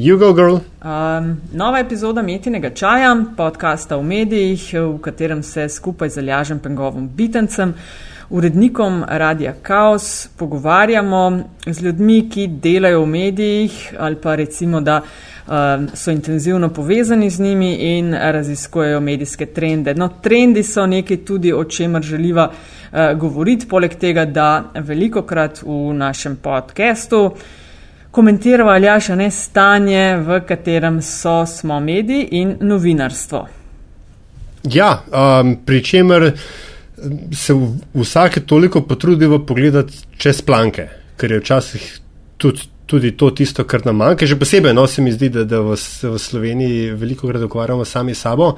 You go, girl. Um, nova epizoda Metinega čaja, podcasta v medijih, v katerem se skupaj z Aljažem Pengovom Bitencem, urednikom Radia Chaos, pogovarjamo z ljudmi, ki delajo v medijih ali pa recimo, da um, so intenzivno povezani z njimi in raziskujejo medijske trende. No, trendi so nekaj tudi, o čemer želiva uh, govoriti, poleg tega, da veliko krat v našem podkastu komentirava ali še ne stanje, v katerem so smo mediji in novinarstvo. Ja, um, pri čemer se vsake toliko potrudimo pogledati čez planke, ker je včasih tudi tudi to tisto, kar nam manjka. Že posebej no, se mi zdi, da, da v, v Sloveniji veliko krat ukvarjamo sami sabo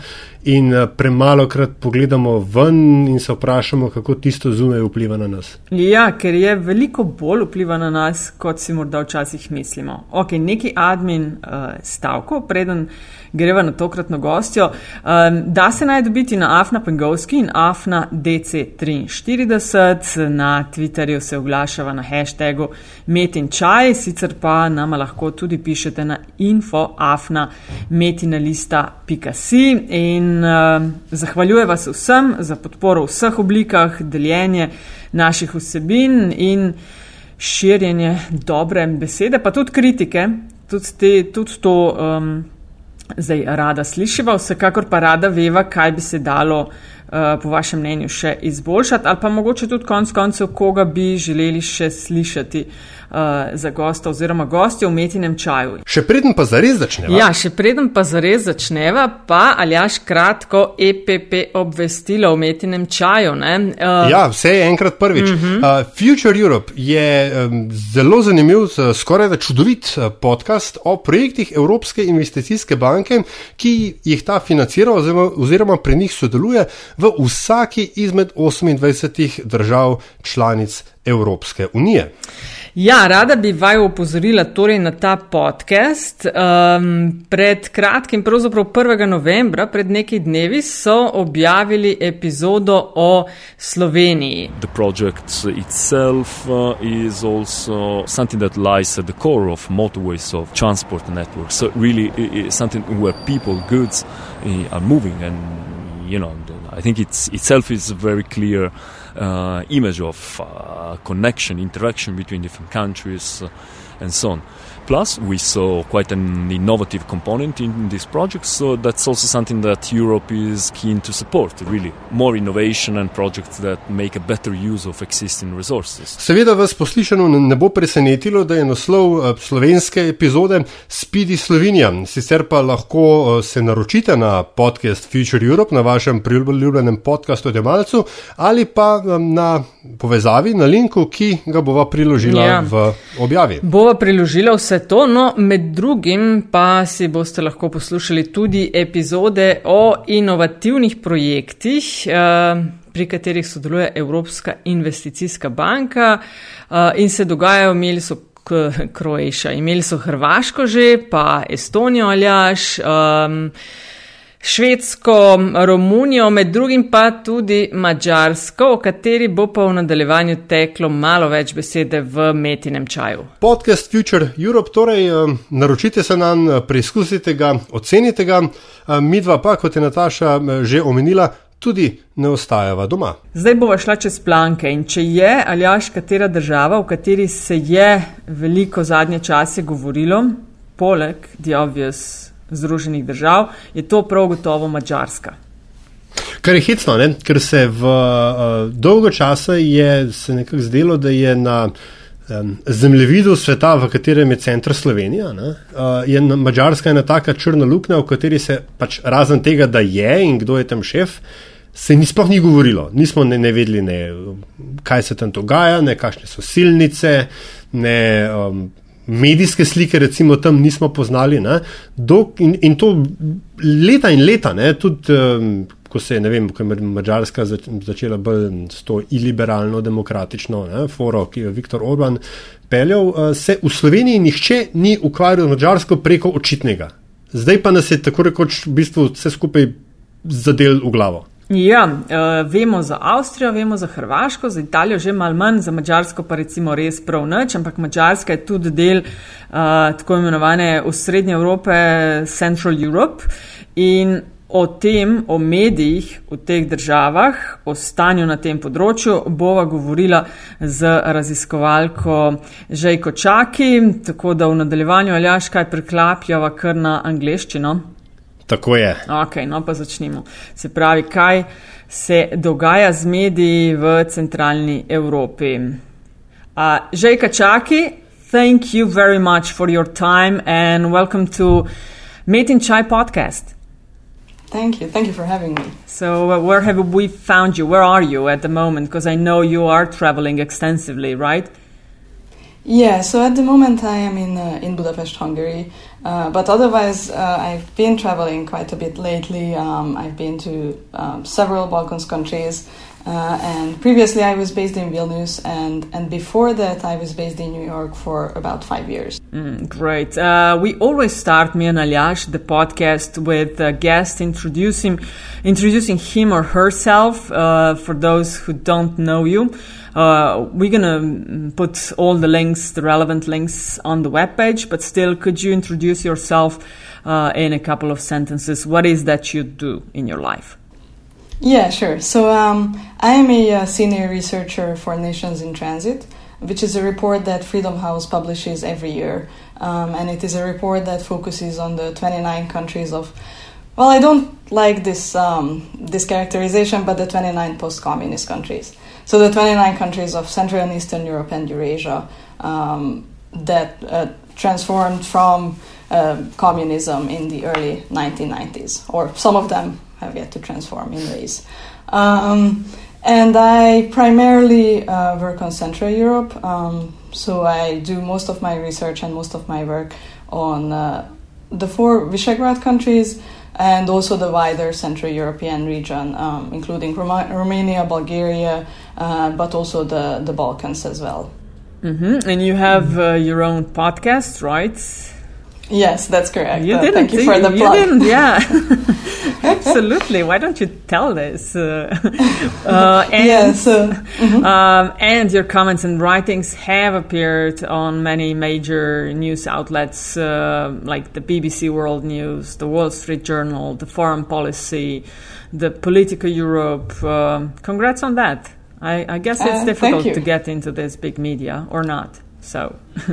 in eh, premalo krat pogledamo ven in se vprašamo, kako tisto zunaj vpliva na nas. Ja, ker je veliko bolj vpliva na nas, kot si morda včasih mislimo. Ok, neki admin uh, stavko, preden greva na tokratno gostjo. Um, da se naj dobiti na Afna Pengovski in Afna DC43, na Twitterju se oglašava na hashtagu Metin Čaj, sicer pa nama lahko tudi pišete na infoafna metinalista.si in um, zahvaljujem vas vsem za podporo v vseh oblikah, deljenje naših vsebin in širjenje dobre besede, pa tudi kritike, tudi, te, tudi to. Um, zdaj rada slišiva, vsekakor pa rada veva, kaj bi se dalo uh, po vašem mnenju še izboljšati, ali pa mogoče tudi konc koncev, koga bi želeli še slišati. Uh, za gosta oziroma gostje v metinem čaju. Še preden pa zares začneva. Ja, še preden pa zares začneva, pa ali jaš kratko EPP obvestilo o metinem čaju. Uh, ja, vse je enkrat prvič. Uh -huh. uh, Future Europe je um, zelo zanimiv, skoraj da čudovit podcast o projektih Evropske investicijske banke, ki jih ta financira oziroma, oziroma pri njih sodeluje v vsaki izmed 28 držav članic Evropske unije. Ja, rada bi vaju upozorila torej na ta podcast. Um, pred kratkim, pravzaprav 1. novembra, pred nekaj dnevi, so objavili epizodo o Sloveniji. The project itself uh, is also something that lies at the core of motorways of transport networks. So really, it's something where people, goods uh, are moving, and you know, I think it's itself is very clear. Uh, image of uh, connection, interaction between different countries, uh, and so on. Plus, we saw quite an innovative component in this project, so that's also something that Europe is keen to support, really. More innovation and projects that make a better use of existing resources. Seveda vas poslišano ne bo presenetilo, da je naslov eh, slovenske epizode Speedy Slovenija. Sicer pa lahko eh, se naročite na podcast Future Europe na vašem priljubljenem podkastu Demalcu ali pa eh, na povezavi, na linku, ki ga bova priložila ja. v objavi. Bova priložila vse to, no, med drugim pa si boste lahko poslušali tudi epizode o inovativnih projektih, eh, pri katerih sodeluje Evropska investicijska banka eh, in se dogajajo, imeli so Kroeša, imeli so Hrvaško že, pa Estonijo ali až. Um, Švedsko, Romunijo, med drugim pa tudi Mačarsko, o kateri bo pa v nadaljevanju teklo malo več besede v metinem čaju. Podcast Future Europe, torej eh, naročite se nam, eh, preizkusite ga, ocenite ga, eh, mi dva pa, kot je Nataša že omenila, tudi ne ostajava doma. Zdaj bova šla čez planke in če je ali až katera država, v kateri se je veliko zadnje čase govorilo, poleg The Obvious. Združenih držav, je to prav gotovo Mačarska. Kar je hecno, ne? ker se v uh, dolgo časa je se nekako zdelo, da je na um, zemljevidu sveta, v katerem je center Slovenija, uh, je Mačarska ena taka črna luknja, v kateri se pač razen tega, da je in kdo je tam šef, se ni sploh ni govorilo. Nismo ne, ne vedeli, ne, kaj se tam dogaja, ne kakšne so silnice, ne. Um, medijske slike, recimo, tam nismo poznali. Dok, in, in to leta in leta, ne, tudi um, ko se je, ne vem, ko je Mačarska zač, začela bolj s to iliberalno, demokratično ne, foro, ki jo je Viktor Orban peljal, uh, se v Sloveniji nihče ni ukvarjal z Mačarsko preko očitnega. Zdaj pa nas je tako rekoč v bistvu vse skupaj zadel v glavo. Ja, uh, vemo za Avstrijo, vemo za Hrvaško, za Italijo že malo manj, za Mačarsko pa recimo res prav nič, ampak Mačarska je tudi del uh, tako imenovane osrednje Evrope, Central Europe. In o tem, o medijih v teh državah, o stanju na tem področju, bova govorila z raziskovalko Žejko Čaki, tako da v nadaljevanju aljaš kaj preklapljava kar na angliščino. Tako je. Ok, no pa začnimo. Se pravi, kaj se dogaja z mediji v centralni Evropi. Uh, Žejka Čaki, thank you very much for your time and welcome to Meeting Chai podcast. Thank you. Thank you for having me. So, uh, where have we found you? Where are you at the moment? Because I know you are traveling extensively, right? Yeah, so at the moment I am in uh, in Budapest, Hungary, uh, but otherwise uh, I've been traveling quite a bit lately. Um, I've been to um, several Balkans countries, uh, and previously I was based in Vilnius, and and before that I was based in New York for about five years. Mm, great. Uh, we always start me and Aljaž the podcast with a guest introducing introducing him or herself. Uh, for those who don't know you. Uh, we're gonna put all the links, the relevant links, on the webpage. But still, could you introduce yourself uh, in a couple of sentences? What is that you do in your life? Yeah, sure. So um, I am a uh, senior researcher for Nations in Transit, which is a report that Freedom House publishes every year, um, and it is a report that focuses on the 29 countries of. Well, I don't like this um, this characterization, but the 29 post-communist countries. So the 29 countries of Central and Eastern Europe and Eurasia um, that uh, transformed from uh, communism in the early 1990s, or some of them have yet to transform in ways. Um, and I primarily uh, work on Central Europe, um, so I do most of my research and most of my work on uh, the four Visegrad countries and also the wider Central European region, um, including Romania, Bulgaria, uh, but also the, the Balkans as well. Mm-hmm. And you have uh, your own podcast, right? Yes, that's correct. You uh, didn't. Thank you for the you plug. Didn't, yeah, absolutely. Why don't you tell this? Uh, uh, and, yeah, so, mm-hmm. um, and your comments and writings have appeared on many major news outlets uh, like the BBC World News, the Wall Street Journal, the Foreign Policy, the Politico Europe. Um, congrats on that. I, I guess it's Uh, difficult to get into this big media or not. So.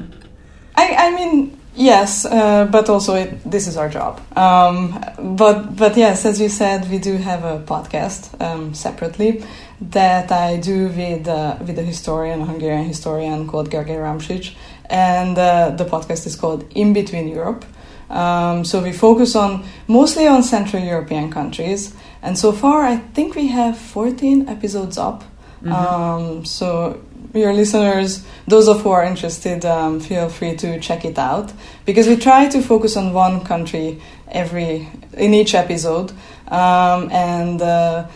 I, I mean, yes, uh, but also it, this is our job. Um, but but yes, as you said, we do have a podcast um, separately that I do with uh, with a historian, a Hungarian historian called Gergely Romsics, and uh, the podcast is called In Between Europe. Um, so we focus on mostly on Central European countries, and so far I think we have 14 episodes up. Um, so your listeners, those of who are interested, um, feel free to check it out because we try to focus on one country every in each episode, um, and uh,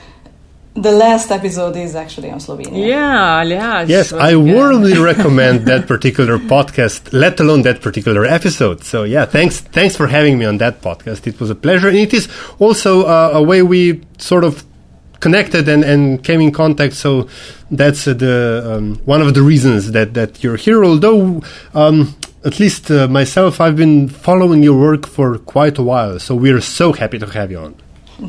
the last episode is actually on Slovenia. Yeah, yeah. Yes, sure, I yeah. warmly recommend that particular podcast, let alone that particular episode. So yeah, thanks, thanks for having me on that podcast. It was a pleasure, and it is also uh, a way we sort of connected and, and came in contact. So that's uh, the um, one of the reasons that that you're here. Although, um, at least uh, myself, I've been following your work for quite a while. So we're so happy to have you on.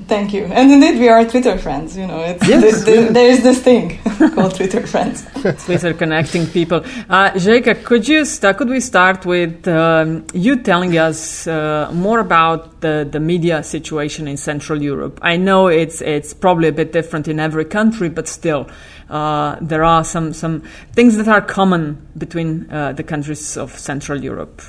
Thank you. And indeed, we are Twitter friends. You know, it's, Yes, th- th- there's this thing called Twitter friends. Twitter connecting people. Uh, Zselyke, could you st- could we start with um, you telling us uh, more about the, the media situation in Central Europe? I know it's it's probably a bit different in every country, but still. Uh, there are some, some things that are common between uh, the countries of Central Europe.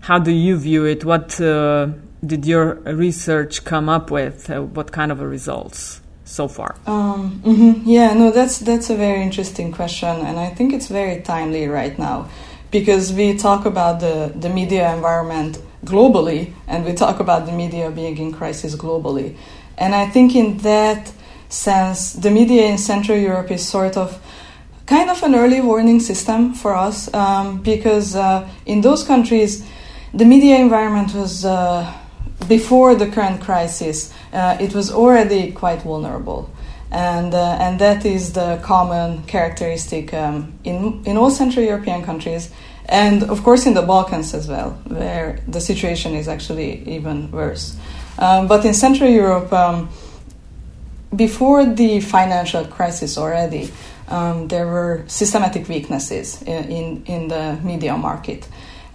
How do you view it? What uh, did your research come up with? Uh, what kind of results so far? Um, mhm. Yeah, no, that's that's a very interesting question, and I think it's very timely right now because we talk about the the media environment globally, and we talk about the media being in crisis globally, and I think in that sense, the media in Central Europe is sort of kind of an early warning system for us um, because uh, in those countries, the media environment was. Uh, before the current crisis, uh, it was already quite vulnerable. and uh, and that is the common characteristic um, in in all Central European countries, and of course in the Balkans as well, where the situation is actually even worse. Um, but in Central Europe, um, before the financial crisis already, um, there were systematic weaknesses in, in, in the media market.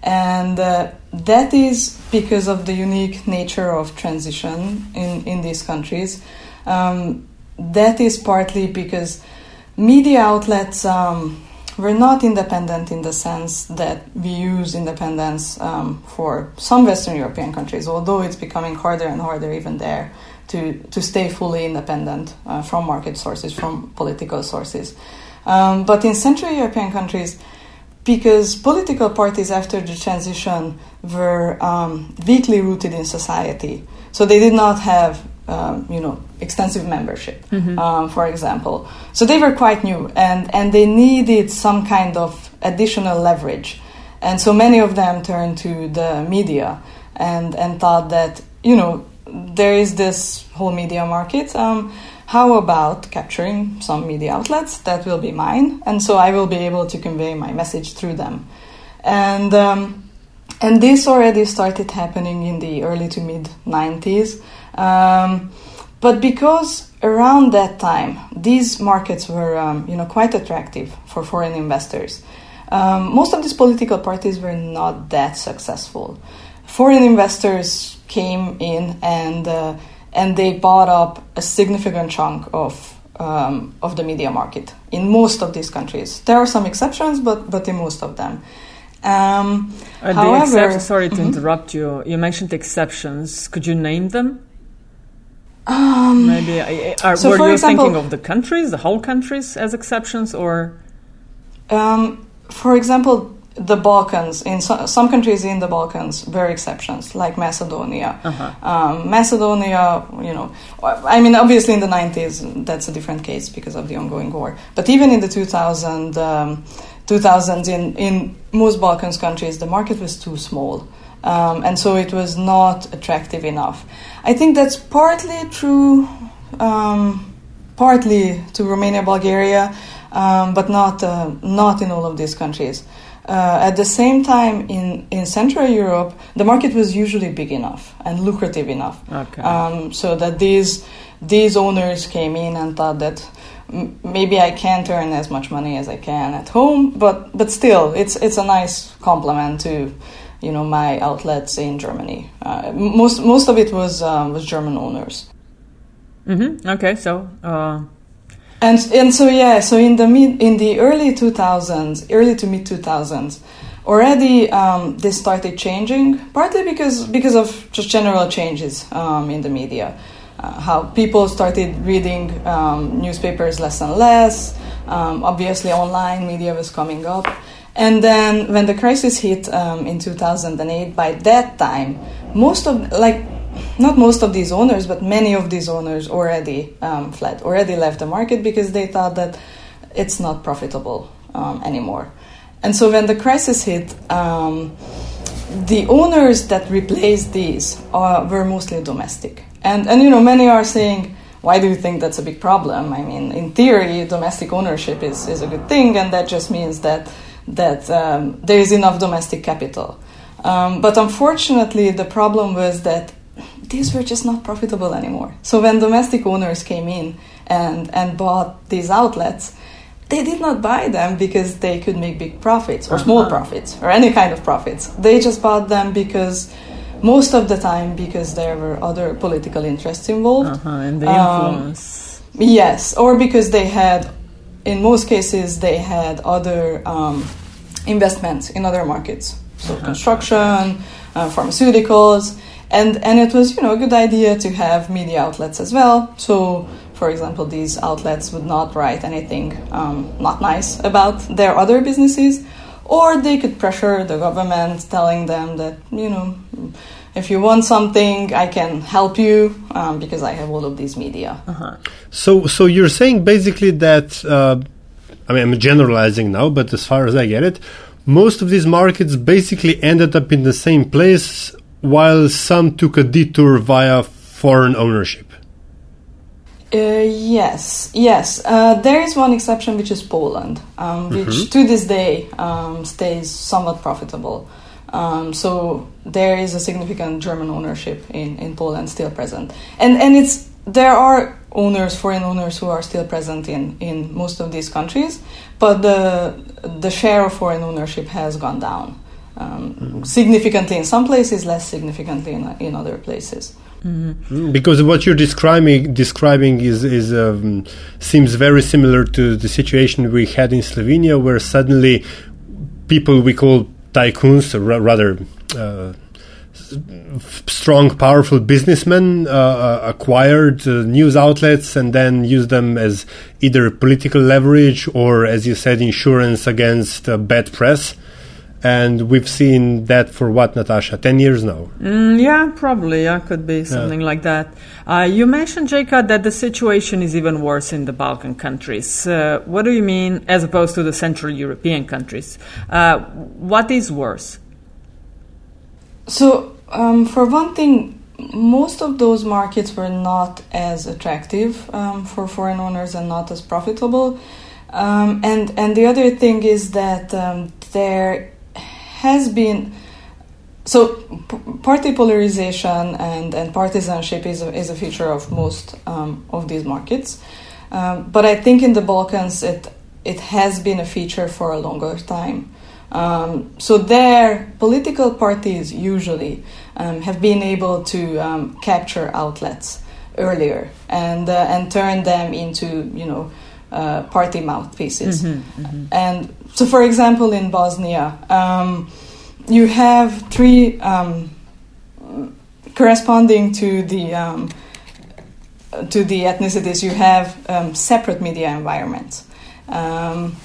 And uh, that is because of the unique nature of transition in, in these countries. Um, that is partly because media outlets um, were not independent in the sense that we use independence um, for some Western European countries, although it's becoming harder and harder even there to, to stay fully independent uh, from market sources, from political sources. Um, but in Central European countries, because political parties after the transition were um, weakly rooted in society, so they did not have um, you know, extensive membership, mm-hmm. um, for example. So they were quite new, and and they needed some kind of additional leverage, and so many of them turned to the media, and and thought that you know there is this whole media market. Um, how about capturing some media outlets that will be mine, and so I will be able to convey my message through them, and. Um, and this already started happening in the early to mid 90s. Um, but because around that time these markets were um, you know quite attractive for foreign investors, um, most of these political parties were not that successful. Foreign investors came in and uh, and they bought up a significant chunk of um, of the media market in most of these countries. There are some exceptions, but but in most of them. Um, uh, however, sorry to mm-hmm. interrupt you. You mentioned exceptions. Could you name them? Um, Maybe uh, are, so were you example, thinking of the countries, the whole countries, as exceptions, or? Um, for example, the Balkans. In so, some countries in the Balkans were exceptions, like Macedonia. Uh-huh. Um, Macedonia, you know, I mean, obviously in the nineties, that's a different case because of the ongoing war. But even in the 2000, um, 2000s, in in most Balkans countries, the market was too small. Um, and so it was not attractive enough. I think that's partly true, um, partly to Romania, Bulgaria, um, but not uh, not in all of these countries. Uh, at the same time, in, in Central Europe, the market was usually big enough and lucrative enough, okay. Um, so that these these owners came in and thought that maybe I can't earn as much money as I can at home, but but still, it's it's a nice complement to you know my outlets in Germany. Uh, most most of it was um, was German owners. Mm-hmm. Okay, so. Uh... And and so yeah, so in the mid in the early two thousands, early to mid two thousands, already um, this started changing. Partly because because of just general changes um, in the media, uh, how people started reading um, newspapers less and less. Um, obviously, online media was coming up. And then when the crisis hit um, in 2008, by that time, most of, like, not most of these owners, but many of these owners already um, fled, already left the market because they thought that it's not profitable um, anymore. And so when the crisis hit, um, the owners that replaced these uh, were mostly domestic. And, and, you know, many are saying, why do you think that's a big problem? I mean, in theory, domestic ownership is, is a good thing, and that just means that that um, there is enough domestic capital. Um, but unfortunately, the problem was that these were just not profitable anymore. So when domestic owners came in and, and bought these outlets, they did not buy them because they could make big profits or small uh-huh. profits or any kind of profits. They just bought them because most of the time because there were other political interests involved. Uh-huh, and the influence. Um, yes, or because they had in most cases, they had other um, investments in other markets, so uh-huh. construction, uh, pharmaceuticals, and and it was you know a good idea to have media outlets as well. So, for example, these outlets would not write anything um, not nice about their other businesses, or they could pressure the government, telling them that you know if you want something, I can help you um, because I have all of these media. Uh-huh. So, so you're saying basically that uh, I mean I'm generalizing now, but as far as I get it, most of these markets basically ended up in the same place, while some took a detour via foreign ownership. Uh, yes, yes. Uh, there is one exception, which is Poland, um, which mm-hmm. to this day um, stays somewhat profitable. Um, so there is a significant German ownership in, in Poland still present, and and it's there are owners, foreign owners, who are still present in, in most of these countries, but the the share of foreign ownership has gone down um, significantly in some places, less significantly in, in other places. Mm-hmm. Because what you're describing describing is is um, seems very similar to the situation we had in Slovenia, where suddenly people we call tycoons, or rather. Uh, strong, powerful businessmen uh, uh, acquired uh, news outlets and then used them as either political leverage or, as you said, insurance against uh, bad press. And we've seen that for what, Natasha? 10 years now? Mm, yeah, probably. Yeah, could be something yeah. like that. Uh, you mentioned, Jacob, that the situation is even worse in the Balkan countries. Uh, what do you mean as opposed to the Central European countries? Uh, what is worse? So, um, for one thing, most of those markets were not as attractive um, for foreign owners and not as profitable. Um, and and the other thing is that um, there has been so party polarization and, and partisanship is a, is a feature of most um, of these markets. Um, but I think in the Balkans it it has been a feature for a longer time. Um, so their political parties usually um, have been able to um, capture outlets earlier and uh, and turn them into you know uh, party mouthpieces. Mm-hmm, mm-hmm. And so, for example, in Bosnia, um, you have three um, corresponding to the um, to the ethnicities. You have um, separate media environments, um,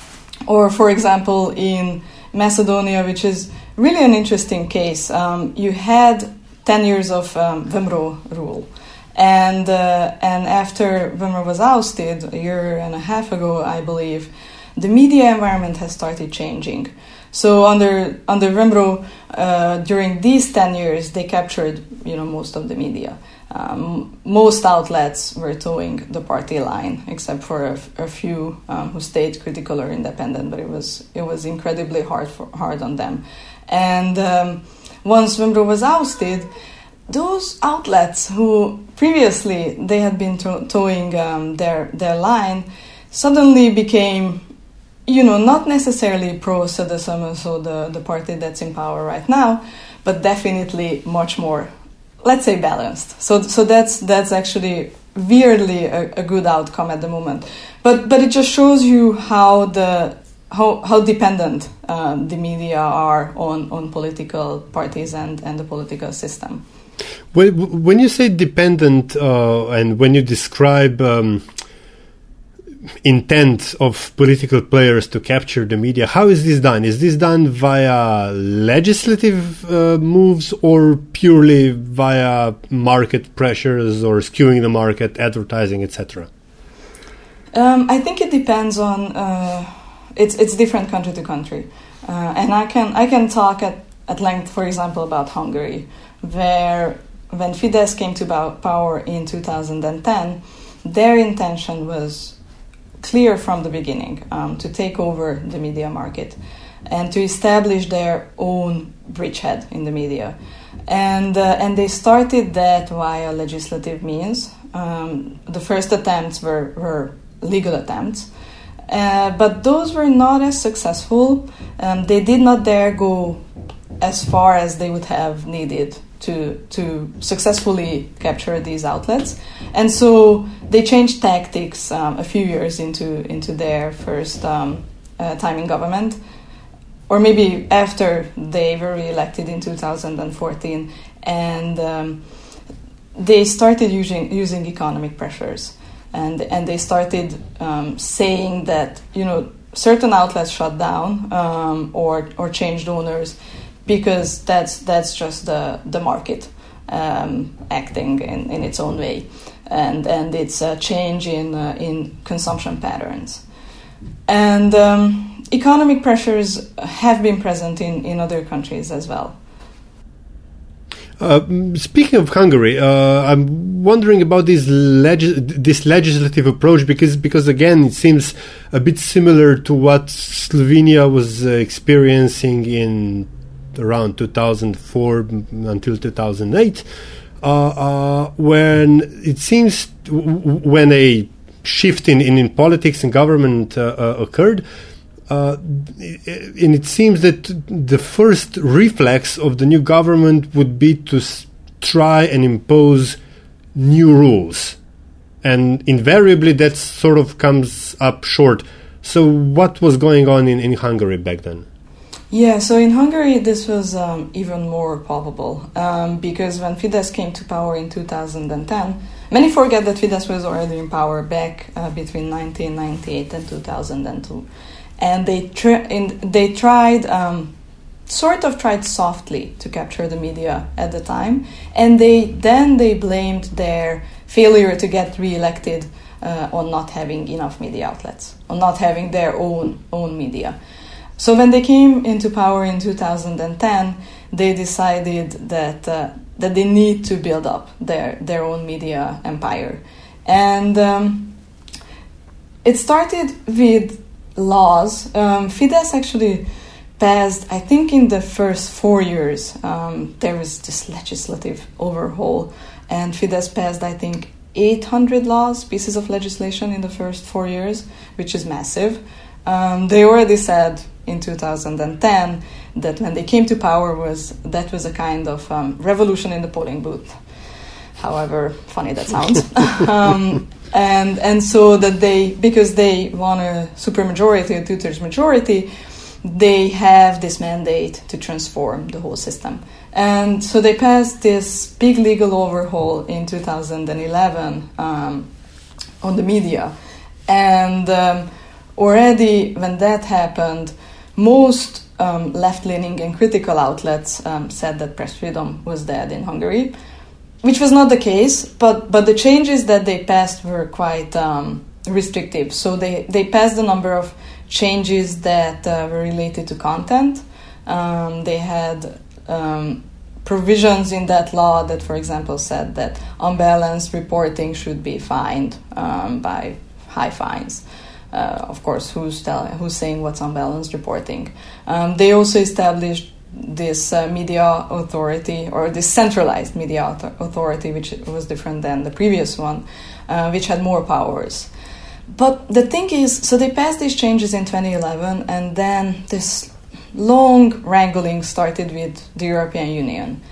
or for example, in Macedonia, which is really an interesting case. Um, you had ten years of um, VMRO rule. And uh, and after VMRO was ousted a year and a half ago, I believe, the media environment has started changing. So under under VMRO, uh, during these ten years, they captured you know most of the media. Um, most outlets were towing the party line, except for a, few um, who stayed critical or independent. But it was it was incredibly hard for, hard on them. And um, once VMRO was ousted, those outlets who previously they had been to- towing um, their their line suddenly became you know not necessarily pro SDSM so the the party that's in power right now but definitely much more let's say balanced so so that's that's actually weirdly a, a good outcome at the moment but but it just shows you how the how, how dependent um, the media are on, on political parties and, and the political system. When you say dependent, uh, and when you describe um, intent of political players to capture the media, how is this done? Is this done via legislative uh, moves or purely via market pressures or skewing the market, advertising, etc.? Um, I think it depends on. Uh, it's it's different country to country, uh, and I can I can talk at, at length, for example, about Hungary, where when Fidesz came to power in 2010, their intention was clear from the beginning um, to take over the media market and to establish their own bridgehead in the media. And, uh, and they started that via legislative means. Um, the first attempts were, were legal attempts, uh, but those were not as successful. Um, they did not dare go as far as they would have needed to to successfully capture these outlets, and so they changed tactics um, a few years into into their first um, uh, time in government, or maybe after they were re-elected in 2014, and um, they started using using economic pressures, and and they started um, saying that you know certain outlets shut down um, or or changed owners because that's that's just the the market um, acting in, in its own way, and and it's a change in uh, in consumption patterns, and um, economic pressures have been present in in other countries as well. Uh, speaking of Hungary, uh, I'm wondering about this, legis- this legislative approach because, because again, it seems a bit similar to what Slovenia was uh, experiencing in around 2004 until 2008, uh, uh, when it seems when a shift in, in, in politics and government uh, occurred. Uh, and it seems that the first reflex of the new government would be to s- try and impose new rules. And invariably, that sort of comes up short. So, what was going on in, in Hungary back then? Yeah, so in Hungary, this was um, even more palpable um, because when Fidesz came to power in 2010, many forget that Fidesz was already in power back uh, between 1998 and 2002 and they tr- they tried um, sort of tried softly to capture the media at the time, and they then they blamed their failure to get reelected uh, on not having enough media outlets, on not having their own own media. So when they came into power in 2010, they decided that uh, that they need to build up their their own media empire, and um, it started with laws. Um, Fidesz actually passed, I think, in the first four years, um, there was this legislative overhaul, and Fidesz passed, I think, 800 laws, pieces of legislation in the first four years, which is massive. Um, they already said in 2010 that when they came to power was that was a kind of um, revolution in the polling booth. However funny that sounds, um, and and so that they because they won a supermajority, a two-thirds majority, they have this mandate to transform the whole system. And so they passed this big legal overhaul in 2011 um, on the media, and um, already when that happened, most um, left-leaning and critical outlets um, said that press freedom was dead in Hungary which was not the case, but, but the changes that they passed were quite um, restrictive. So they, they passed a number of changes that uh, were related to content. Um, they had um, provisions in that law that, for example, said that unbalanced reporting should be fined um, by high fines. Uh, of course, who's, tell, who's saying what's unbalanced reporting? Um, they also established this uh, media authority or this centralized media authority, which was different than the previous one, uh, which had more powers. But the thing is, so they passed these changes in 2011, and then this long wrangling started with the European Union.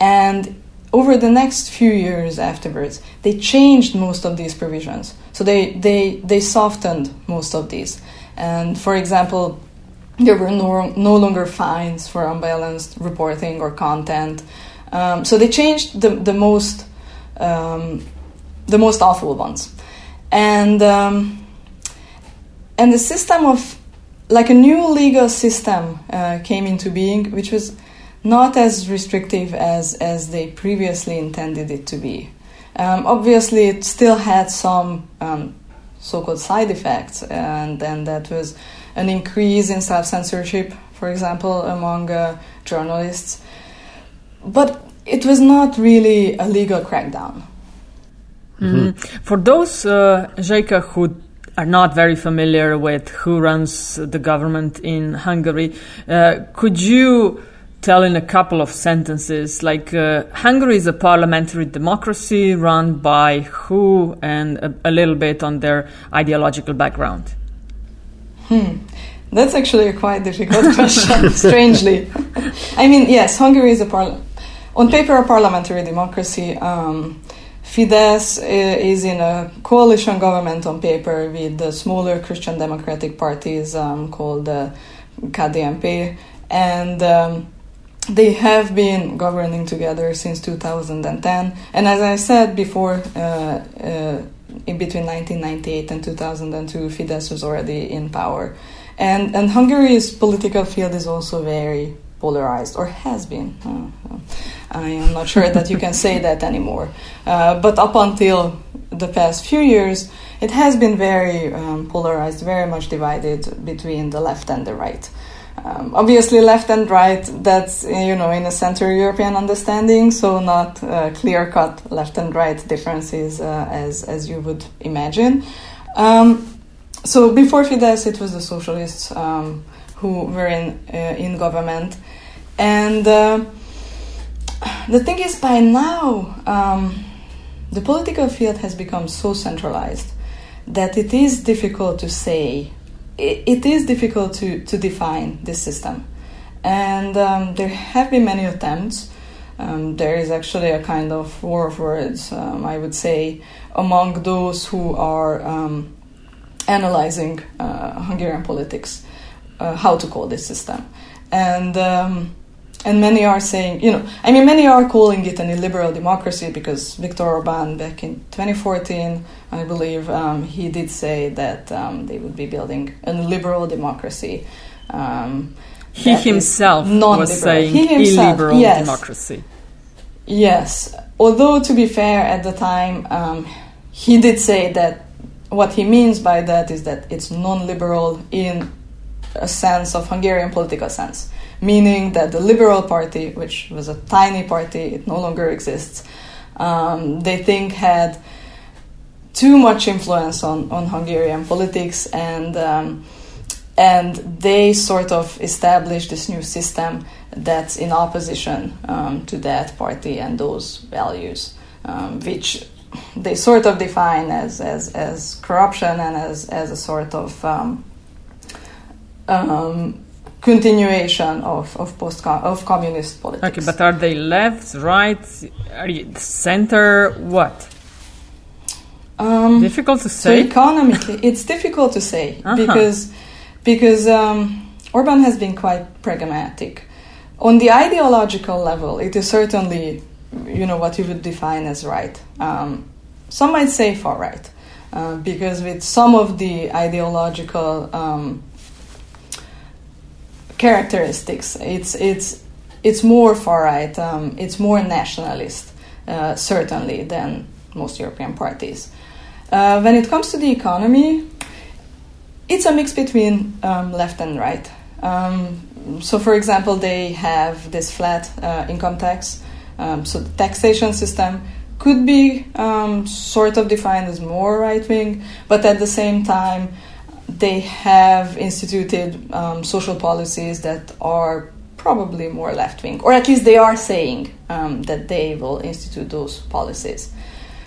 And over the next few years afterwards, they changed most of these provisions. So they, they, they softened most of these. And for example, there were no, no longer fines for unbalanced reporting or content. Um, so they changed the, the most um, the most awful ones, and um, and the system of like a new legal system uh, came into being, which was not as restrictive as as they previously intended it to be. Um, obviously, it still had some um, so-called side effects, and then that was an increase in self censorship, for example, among uh, journalists. But it was not really a legal crackdown. Mm-hmm. For those, uh, who are not very familiar with who runs the government in Hungary, uh, could you tell in a couple of sentences, like uh, Hungary is a parliamentary democracy run by who and a, a little bit on their ideological background? Hmm. That's actually a quite difficult question, strangely. I mean, yes, Hungary is a parliament. On paper, a parliamentary democracy. Um, Fidesz is in a coalition government on paper with the smaller Christian democratic parties um, called uh, KDNP, and um, they have been governing together since 2010. And as I said before, uh, uh, in between 1998 and 2002, Fidesz was already in power. And, and Hungary's political field is also very polarized, or has been. Uh, I am not sure that you can say that anymore. Uh, but up until the past few years, it has been very um, polarized, very much divided between the left and the right. Um, obviously, left and right, that's, you know, in a Central European understanding, so not uh, clear cut left and right differences uh, as, as you would imagine. Um, so before Fidesz, it was the socialists um, who were in, uh, in government. And uh, the thing is, by now, um, the political field has become so centralized that it is difficult to say it, is difficult to, to define this system. And um, there have been many attempts. Um, there is actually a kind of war of words, um, I would say, among those who are um, analyzing uh, Hungarian politics, uh, how to call this system. And um, and many are saying, you know, I mean, many are calling it an illiberal democracy because Viktor Orban, back in 2014, I believe, um, he did say that um, they would be building a liberal democracy. Um, he himself was saying he himself, illiberal yes. democracy. Yes, although to be fair, at the time, um, he did say that what he means by that is that it's non-liberal in a sense of Hungarian political sense meaning that the Liberal Party, which was a tiny party, it no longer exists, um, they think had too much influence on, on Hungarian politics and um, and they sort of established this new system that's in opposition um, to that party and those values, um, which they sort of define as, as, as corruption and as, as a sort of um, um, continuation of of post of communist politics. Okay, but are they left, right, are you center? What? Um, difficult to say. So economically, it's difficult to say uh-huh. because because um, Orban has been quite pragmatic. On the ideological level, it is certainly you know what you would define as right. Um, some might say far right, uh, because with some of the ideological um, characteristics. It's it's it's more far right. Um, it's more nationalist, uh, certainly, than most European parties. Uh, when it comes to the economy, it's a mix between um, left and right. Um, so, for example, they have this flat uh, income tax. Um, so, the taxation system could be um, sort of defined as more right wing, but at the same time, they have instituted um, social policies that are probably more left wing, or at least they are saying um, that they will institute those policies.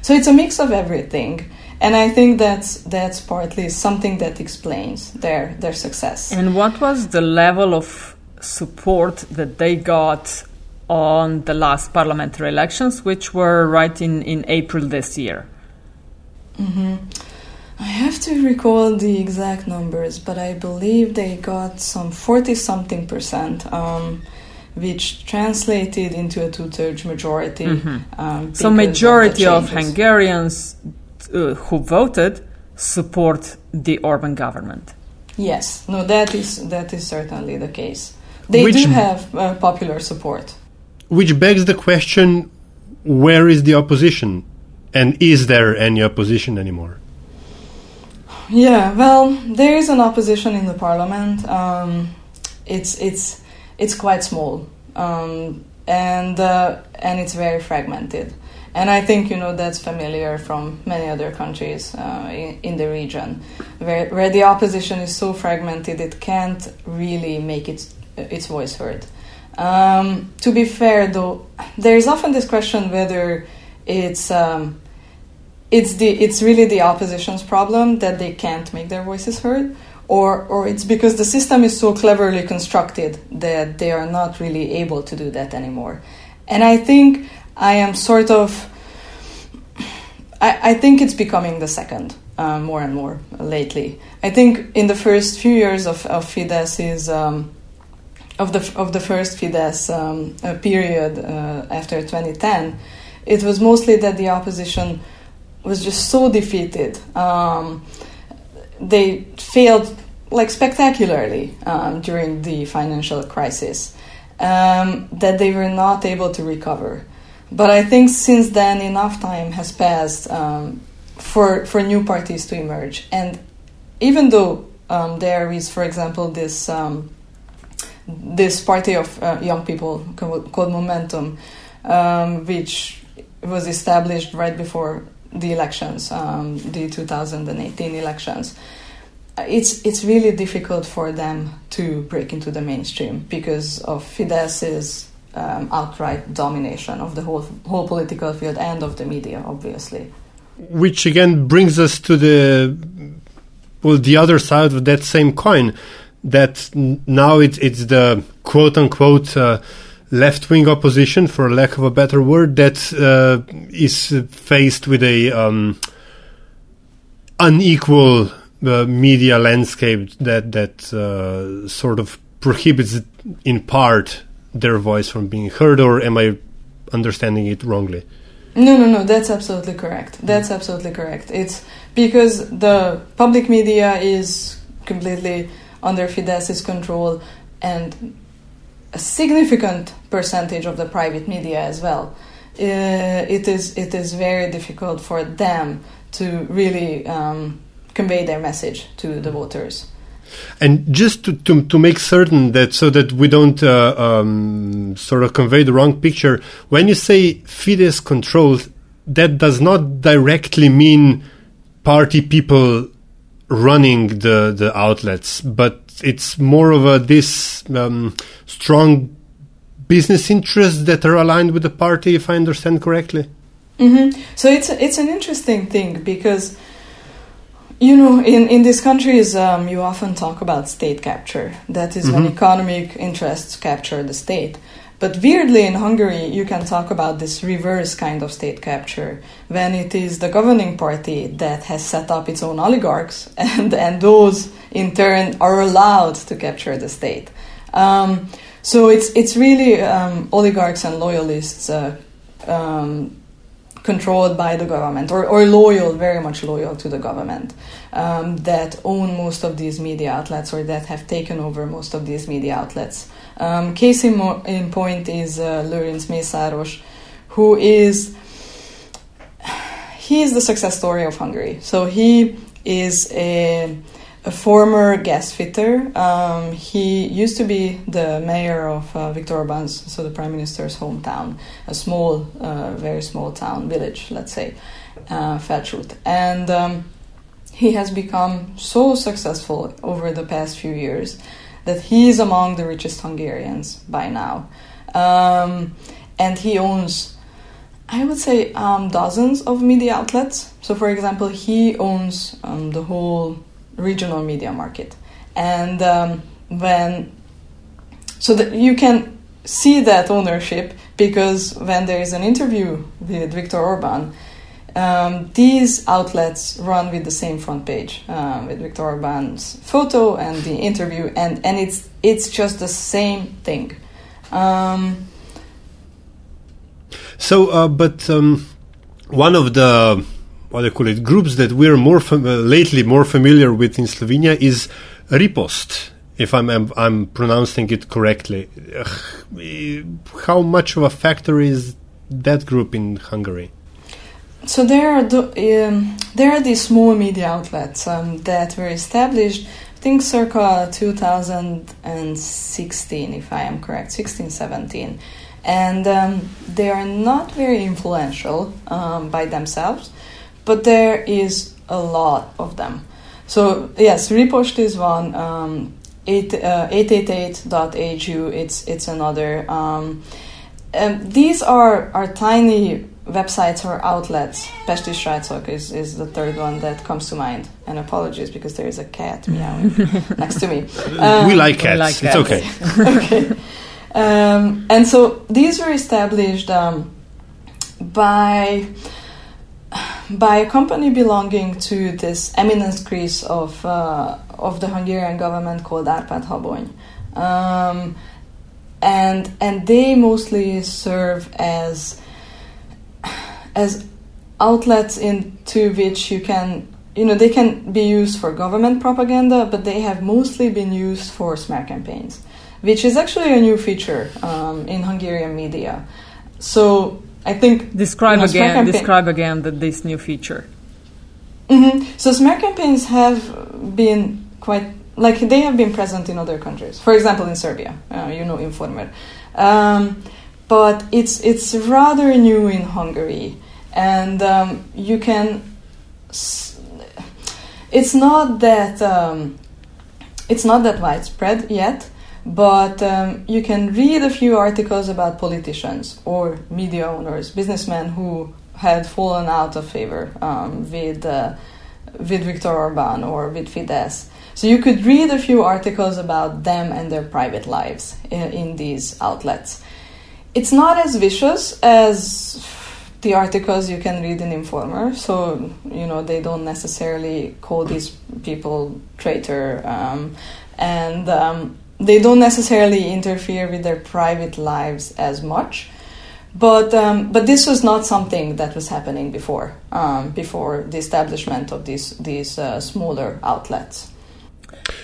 So it's a mix of everything. And I think that's that's partly something that explains their their success. And what was the level of support that they got on the last parliamentary elections, which were right in, in April this year? Mm-hmm. I have to recall the exact numbers, but I believe they got some 40 something percent, um, which translated into a two thirds majority. Mm-hmm. Um, so, majority of, of Hungarians uh, who voted support the Orban government. Yes, no, that is that is certainly the case. They which, do have uh, popular support. Which begs the question: Where is the opposition, and is there any opposition anymore? Yeah, well, there is an opposition in the parliament. Um, it's it's it's quite small, um, and uh, and it's very fragmented. And I think you know that's familiar from many other countries uh, in, in, the region, where where the opposition is so fragmented it can't really make its its voice heard. Um, to be fair, though, there is often this question whether it's um, it's the it's really the opposition's problem that they can't make their voices heard or or it's because the system is so cleverly constructed that they are not really able to do that anymore. And i think i am sort of i, I think it's becoming the second uh, more and more lately. I think in the first few years of, of fidesz is um, of the of the first Fidesz um, uh, period uh, after 2010, it was mostly that the opposition was just so defeated. Um, they failed like spectacularly um, during the financial crisis um, that they were not able to recover. But I think since then enough time has passed um, for for new parties to emerge. And even though um, there is, for example, this um, this party of uh, young people called Momentum, um, which was established right before the elections, um, the 2018 elections. It's it's really difficult for them to break into the mainstream because of Fidesz's um, outright domination of the whole whole political field and of the media, obviously. Which again brings us to the well, the other side of that same coin. That now it's it's the quote unquote. Uh, left wing opposition, for lack of a better word, that uh, is faced with a um, unequal uh, media landscape that that uh, sort of prohibits, in part, their voice from being heard. Or am I understanding it wrongly? No, no, no. That's absolutely correct. That's absolutely correct. It's because the public media is completely under Fidesz's control and a significant percentage of the private media as well. Uh, it is it is very difficult for them to really um, convey their message to the voters. And just to, to, to, make certain that so that we don't uh, um, sort of convey the wrong picture, when you say Fidesz controlled, that does not directly mean party people running the, the outlets, but it's more of a this um, strong business interests that are aligned with the party, if I understand correctly. Mm-hmm. So it's it's an interesting thing because you know in in these countries um, you often talk about state capture. That is mm-hmm. when economic interests capture the state. But weirdly, in Hungary, you can talk about this reverse kind of state capture when it is the governing party that has set up its own oligarchs, and, and those in turn are allowed to capture the state. Um, so it's it's really um, oligarchs and loyalists uh, um, controlled by the government or, or loyal, very much loyal to the government um, that own most of these media outlets or that have taken over most of these media outlets. Um, case in, mo- in, point is uh, Lőrinc Mészáros, who is he is the success story of Hungary. So he is a, a former gas fitter. Um, he used to be the mayor of uh, Viktor Orban's, so the prime minister's hometown, a small, uh, very small town, village, let's say, uh. And um, he has become so successful over the past few years that he is among the richest Hungarians by now. Um, and he owns, I would say, um, dozens of media outlets. So, for example, he owns um, the whole regional media market. And um, when, so that you can see that ownership because when there is an interview with Viktor Orban, um, these outlets run with the same front page uh, with Viktor Orban's photo and the interview, and, and it's it's just the same thing. Um, so, uh, but um, one of the what do you call it groups that we're more fam- uh, lately more familiar with in Slovenia is Ripost. If I'm, I'm, I'm pronouncing it correctly, how much of a factor is that group in Hungary? So there are the, um, there are these small media outlets um, that were established. I think circa 2016, if I am correct, 16, 17, and um, they are not very influential um, by themselves, but there is a lot of them. So yes, Ripost is one. Um, 8, uh, 888.hu, it's it's another. Um, these are are tiny websites or outlets. Pesti Srácok is, is the third one that comes to mind. And apologies because there is a cat meowing next to me. Um, we like cats. We like cats. It's okay. okay. Um, and so these were established um, by by a company belonging to this eminence grise of uh, of the Hungarian government called Árpád Habony. Um, and and they mostly serve as as outlets into which you can you know they can be used for government propaganda but they have mostly been used for smear campaigns which is actually a new feature um, in hungarian media so i think describe you know, again describe again the, this new feature mm-hmm. so smear campaigns have been quite like they have been present in other countries. For example, in Serbia, uh, you know, Informer. Um, but it's it's rather new in Hungary, and um, you can. It's not that um, it's not that widespread yet, but um, you can read a few articles about politicians or media owners, businessmen who had fallen out of favor um, with uh, with Viktor Orban or with Fidesz. So you could read a few articles about them and their private lives in, in these outlets. It's not as vicious as the articles you can read in Informer. So you know they don't necessarily call these people traitor, um, and um, they don't necessarily interfere with their private lives as much. But um, but this was not something that was happening before um, before the establishment of these these uh, smaller outlets.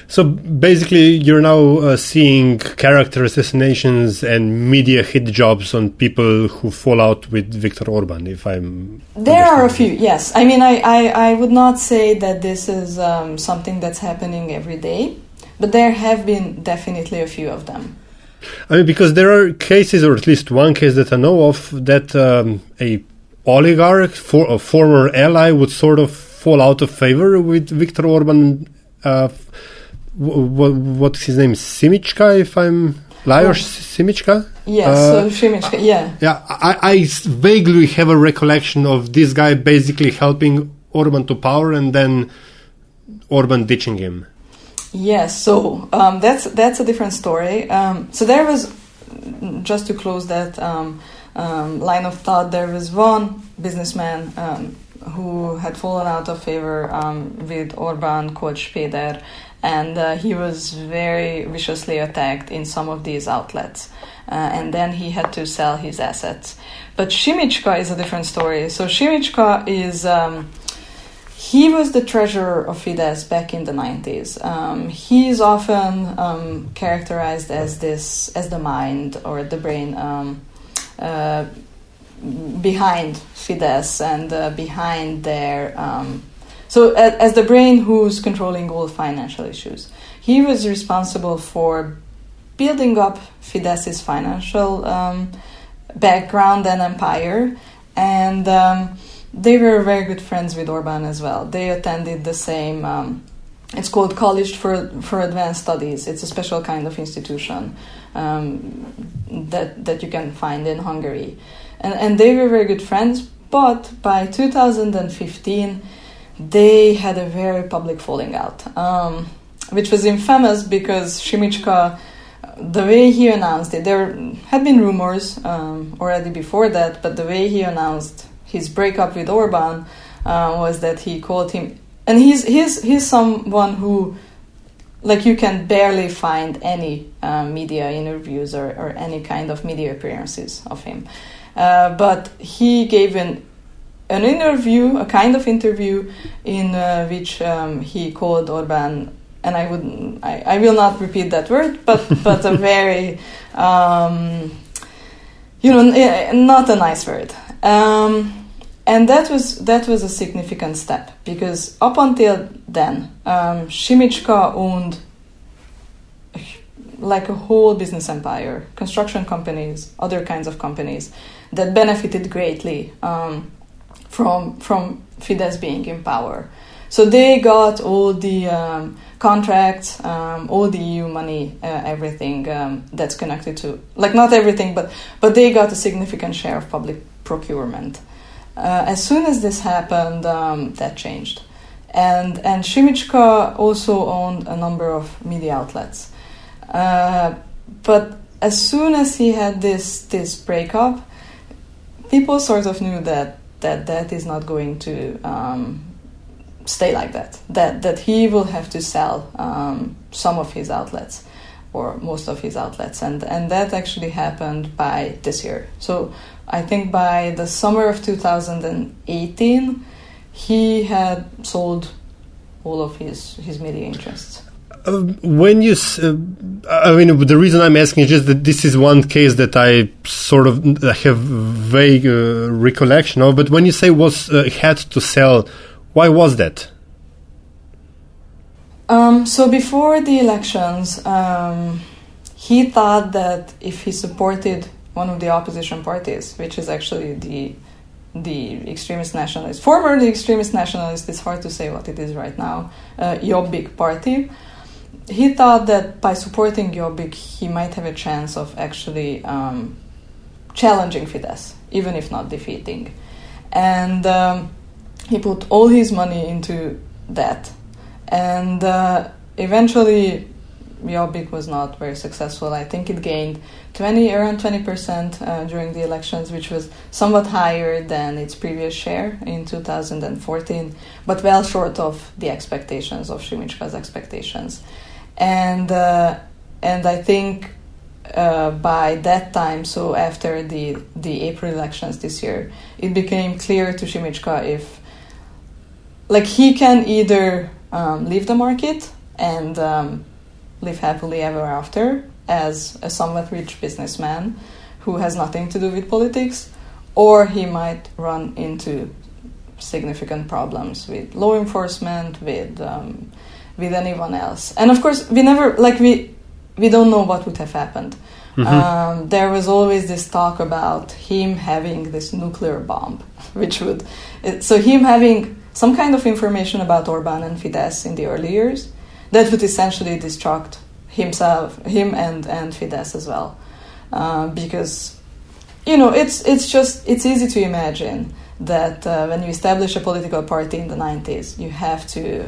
So basically, you're now uh, seeing character assassinations and media hit jobs on people who fall out with Viktor Orban. If I'm there are a few, yes. I mean, I, I, I would not say that this is um, something that's happening every day, but there have been definitely a few of them. I mean, because there are cases, or at least one case that I know of, that um, a oligarch, for, a former ally, would sort of fall out of favor with Viktor Orban. Uh, what, what's his name? Simicska, if I'm Lajos oh. Simicska? Yes, uh, so Simicska, yeah. Yeah, I, I vaguely have a recollection of this guy basically helping Orban to power and then Orban ditching him. Yes, so um, that's that's a different story. Um, so there was just to close that um, um line of thought. There was one businessman um, who had fallen out of favor um, with Orban called Speder, and uh, he was very viciously attacked in some of these outlets. Uh, and then he had to sell his assets. But Simicska is a different story. So Simicska is he was the treasurer of Fidesz back in the 90s. Um, he is often um, characterized as this, as the mind or the brain um, uh, behind Fidesz and uh, behind their. So, as, as, the brain who's controlling all financial issues. He was responsible for building up Fidesz's financial um, background and empire. And um, they were very good friends with Orban as well. They attended the same. Um, it's called College for for Advanced Studies. It's a special kind of institution um, that that you can find in Hungary, and and they were very good friends. But by 2015, they had a very public falling out, um, which was infamous because Simicska the way he announced it, there had been rumors um, already before that, but the way he announced his breakup with Orban uh, was that he called him, and he's he's he's someone who, like, you can barely find any uh, media interviews or, or any kind of media appearances of him, uh, but he gave an an interview, a kind of interview, in uh, which um, he called Orban and I would I, I will not repeat that word, but but a very um, you know not a nice word. Um, and that was that was a significant step because up until then, um, Simicska owned like a whole business empire, construction companies, other kinds of companies that benefited greatly um, from from Fidesz being in power. So they got all the um, contracts, um, all the EU money, uh, everything um, that's connected to like not everything, but but they got a significant share of public procurement. Uh, as soon as this happened, um, that changed. And, and Simicska also owned a number of media outlets. Uh, but as soon as he had this, this breakup, people sort of knew that that, that is not going to um, stay like that. That, that he will have to sell um, some of his outlets or most of his outlets. And, and that actually happened by this year. So I think by the summer of 2018, he had sold all of his, his media interests. Uh, when you, uh, I mean, the reason I'm asking is just that this is one case that I sort of have vague uh, recollection of. But when you say was uh, had to sell, why was that? Um, so before the elections, um, he thought that if he supported one of the opposition parties, which is actually the the extremist nationalist, formerly extremist nationalist, it's hard to say what it is right now, uh, Jobbik party, he thought that by supporting Jobbik, he might have a chance of actually um, challenging Fidesz, even if not defeating. And um, he put all his money into that. And uh, eventually, Jobbik was not very successful. I think it gained 20, around 20% uh, during the elections, which was somewhat higher than its previous share in 2014, but well short of the expectations of Simicska's expectations. And, uh, and I think uh, by that time, so after the, the April elections this year, it became clear to Simicska if, like, he can either um, leave the market and um, live happily ever after as a somewhat rich businessman who has nothing to do with politics, or he might run into significant problems with law enforcement, with um, with anyone else. And of course, we never like we we don't know what would have happened. Mm-hmm. Um, there was always this talk about him having this nuclear bomb, which would it, so him having some kind of information about Orban and Fidesz in the early years that would essentially destruct himself, him and and Fidesz as well, uh, because you know it's it's just it's easy to imagine that uh, when you establish a political party in the 90s, you have to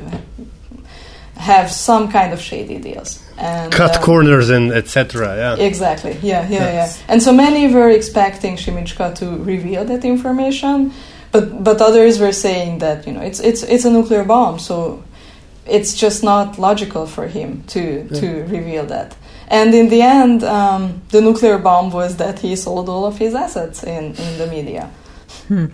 have some kind of shady deals and cut uh, corners and etc. Yeah, exactly. Yeah, yeah, yes. yeah. And so many were expecting Simicska to reveal that information, but but others were saying that you know it's it's it's a nuclear bomb, so it's just not logical for him to yeah. to reveal that. And in the end, um, the nuclear bomb was that he sold all of his assets in, in the media. Hmm.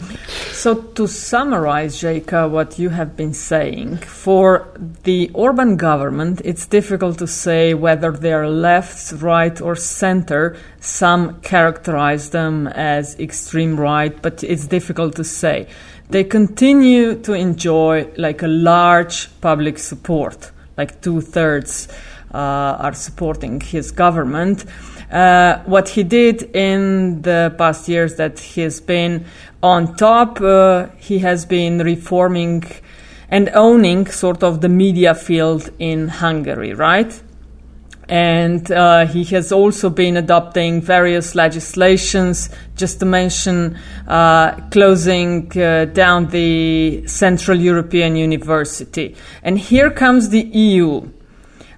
So, to summarize, Zselyke, what you have been saying, for the Orban government, it's difficult to say whether they are left, right, or center. Some characterize them as extreme right, but it's difficult to say. They continue to enjoy like a large public support, like two thirds uh, are supporting his government. Uh, what he did in the past years that he has been on top, uh, he has been reforming and owning sort of the media field in Hungary, right? And uh, he has also been adopting various legislations, just to mention uh, closing uh, down the Central European University. And here comes the EU.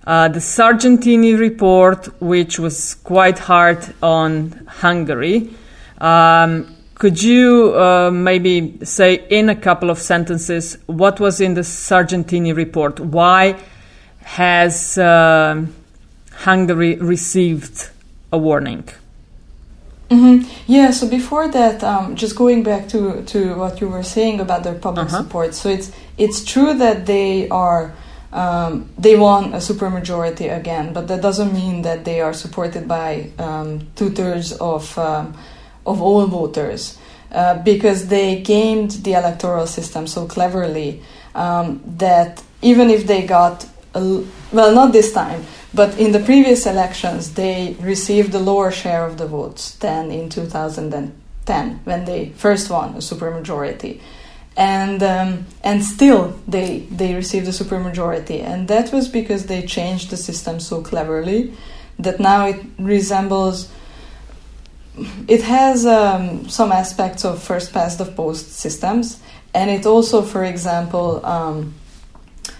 Uh, the Sargentini report, which was quite hard on Hungary. Um, could you uh, maybe say in a couple of sentences what was in the Sargentini report? Why has uh, Hungary received a warning? Mm-hmm. Yeah, so before that, um, just going back to, to what you were saying about their public uh-huh. support. So it's it's true that they are um, they won a supermajority again, but that doesn't mean that they are supported by um, two thirds of um, of all voters, uh, because they gamed the electoral system so cleverly um, that even if they got well, not this time, but in the previous elections, they received a lower share of the votes than in 2010 when they first won a supermajority and um, and still they they received a supermajority, and that was because they changed the system so cleverly that now it resembles. It has um, some aspects of first past the post systems, and it also, for example, um,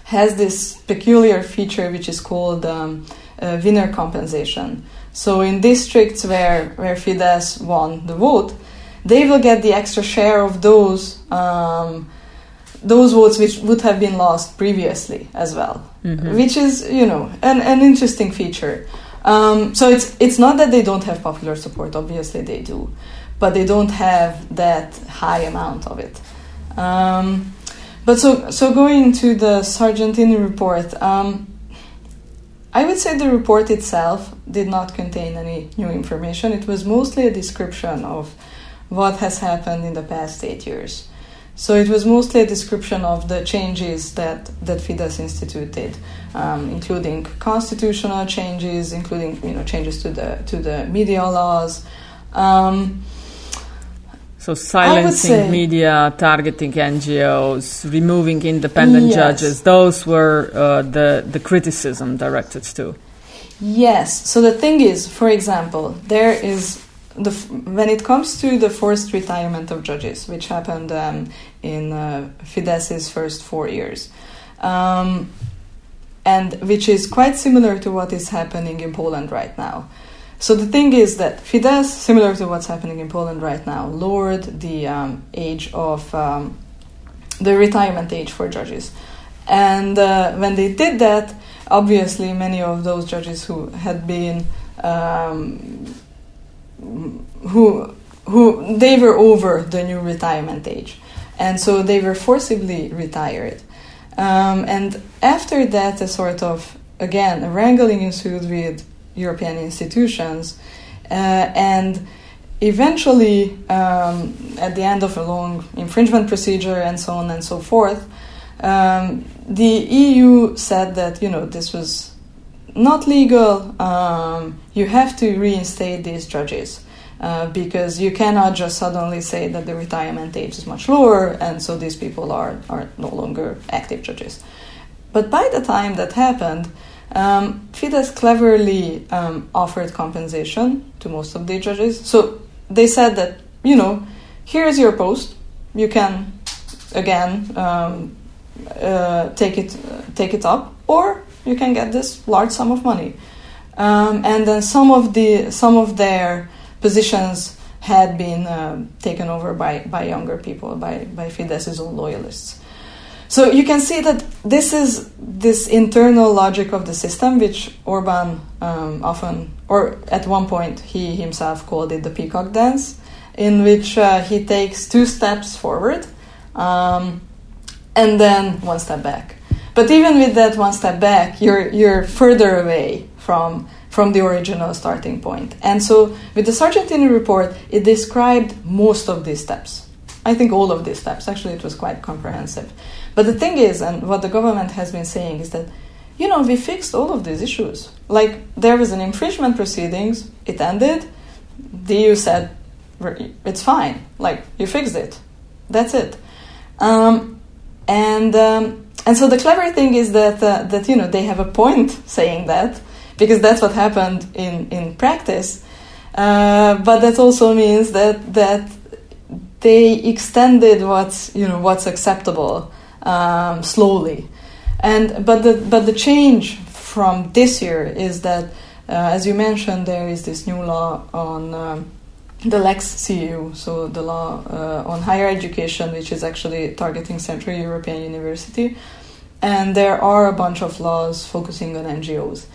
has this peculiar feature which is called um, uh, winner compensation. So in districts where where Fidesz won the vote, they will get the extra share of those um, those votes which would have been lost previously as well, mm-hmm. which is you know an, an interesting feature. Um, so it's it's not that they don't have popular support. Obviously they do, but they don't have that high amount of it. Um, but so so going to the Sargentini report. Um, I would say the report itself did not contain any new information. It was mostly a description of what has happened in the past eight years. So it was mostly a description of the changes that, that Fidesz Institute did, um, including constitutional changes, including you know changes to the to the media laws. Um, so silencing say, media, targeting NGOs, removing independent yes. judges, those were uh, the, the criticism directed to. Yes. So the thing is, for example, there is the, when it comes to the forced retirement of judges, which happened um, in uh, Fidesz's first four years, um, and which is quite similar to what is happening in Poland right now. So the thing is that Fidesz, similar to what's happening in Poland right now, lowered the um, age of um, the retirement age for judges. And uh, when they did that, obviously many of those judges who had been um, who who they were over the new retirement age, and so they were forcibly retired. Um, and after that, a sort of again a wrangling ensued with European institutions, uh, and eventually, um, at the end of a long infringement procedure and so on and so forth, um, the EU said that you know this was not legal. Um, you have to reinstate these judges. Uh, because you cannot just suddenly say that the retirement age is much lower and so these people are, are no longer active judges. But by the time that happened, um, Fidesz cleverly um, offered compensation to most of the judges. So they said that, you know, here's your post. You can, again, um, uh, take it take it up, or you can get this large sum of money. Um, and then some of the some of their positions had been uh, taken over by, by younger people, by, by Fidesz's own loyalists. So you can see that this is this internal logic of the system, which Orban um, often, or at one point, he himself called it the peacock dance, in which uh, he takes two steps forward um, and then one step back. But even with that one step back, you're you're further away from from the original starting point. And so with the Sargentini report, it described most of these steps. I think all of these steps. Actually, it was quite comprehensive. But the thing is, and what the government has been saying is that, you know, we fixed all of these issues. Like there was an infringement proceedings, it ended. The EU said it's fine. Like you fixed it. That's it. Um, and um, and so the clever thing is that uh, that you know they have a point saying that because that's what happened in in practice. Uh, but that also means that that they extended what's you know what's acceptable um, slowly. And but the but the change from this year is that, uh, as you mentioned, there is this new law on. Um, the Lex CEU, so the law uh, on higher education, which is actually targeting Central European University, and there are a bunch of laws focusing on NGOs.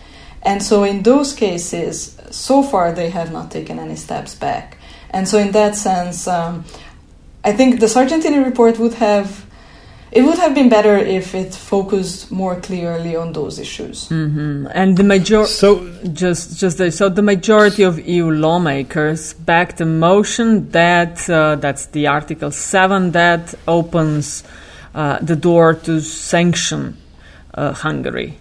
And so, in those cases, so far they have not taken any steps back. And so, in that sense, um, I think the Sargentini report would have it would have been better if it focused more clearly on those issues. Mm-hmm. And the major so just just the, so the majority of EU lawmakers backed a motion that uh, that's the Article Seven that opens uh, the door to sanction uh, Hungary.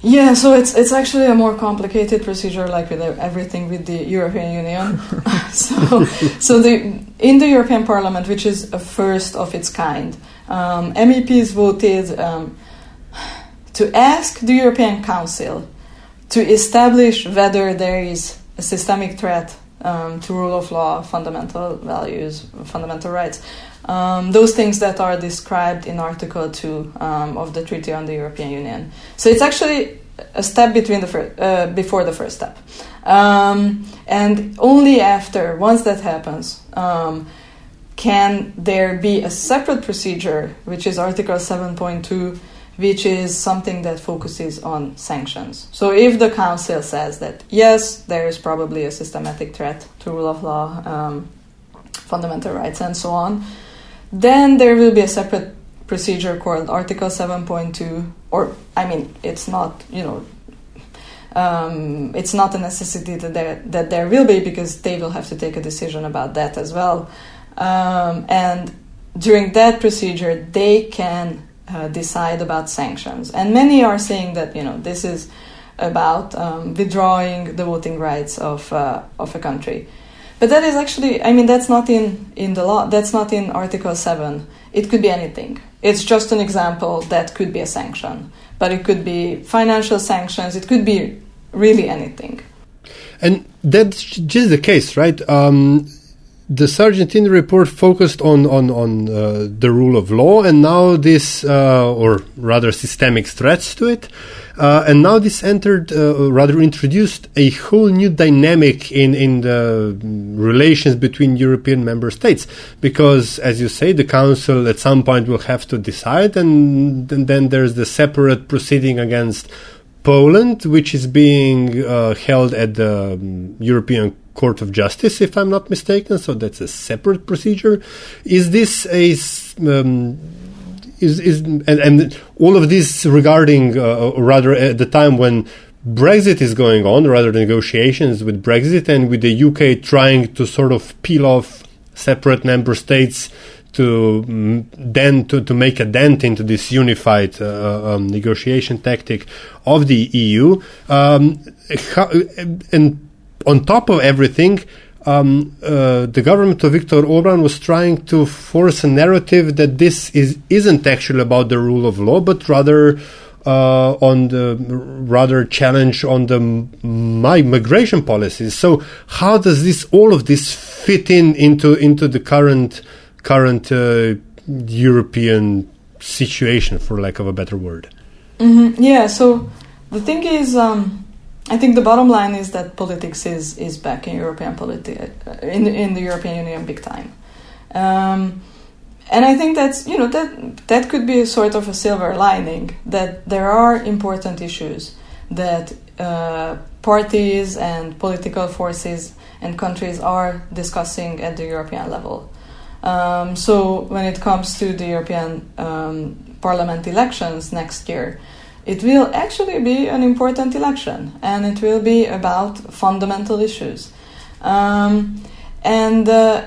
Yeah, so it's it's actually a more complicated procedure, like with everything with the European Union. so, so the in the European Parliament, which is a first of its kind, um, MEPs voted um, to ask the European Council to establish whether there is a systemic threat um, to rule of law, fundamental values, fundamental rights. Um, those things that are described in Article 2 um, of the Treaty on the European Union. So it's actually a step between the fir- uh, before the first step. Um, and only after, once that happens, um, can there be a separate procedure, which is Article 7.2 which is something that focuses on sanctions. So if the council says that yes, there is probably a systematic threat to rule of law, um, fundamental rights, and so on, then there will be a separate procedure called Article 7.2, or I mean, it's not, you know, um, it's not a necessity that there, that there will be because they will have to take a decision about that as well. Um, and during that procedure, they can uh, decide about sanctions. And many are saying that you know this is about um, withdrawing the voting rights of uh, of a country. But that is actually, I mean, that's not in, in the law. That's not in Article Seven. It could be anything. It's just an example that could be a sanction, but it could be financial sanctions. It could be really anything. And that's just the case, right? Um, the Sargentini report focused on on on uh, the rule of law, and now this, uh, or rather, systemic threats to it, uh, and now this entered, uh, rather, introduced a whole new dynamic in in the relations between European member states, because, as you say, the Council at some point will have to decide, and, and then there's the separate proceeding against Poland, which is being uh, held at the um, European Court of Justice, if I'm not mistaken. So that's a separate procedure. Is this a um, is is and, and, all of this regarding, uh, rather, at the time when Brexit is going on, rather negotiations with Brexit and with the UK trying to sort of peel off separate member states to mm, then to, to make a dent into this unified uh, um, negotiation tactic of the EU. Um, how, and on top of everything, um, uh, the government of Viktor Orban was trying to force a narrative that this is isn't actually about the rule of law, but rather uh, on the rather challenge on the my migration policies. So how does this all of this fit in into into the current current uh, European situation, for lack of a better word? Mm-hmm. Yeah. So the thing is. Um I think the bottom line is that politics is is back in European politi- uh, in in the European Union big time, um, and I think that's you know that that could be a sort of a silver lining that there are important issues that uh, parties and political forces and countries are discussing at the European level. Um, so when it comes to the European um, Parliament elections next year it will actually be an important election and it will be about fundamental issues. Um, and uh,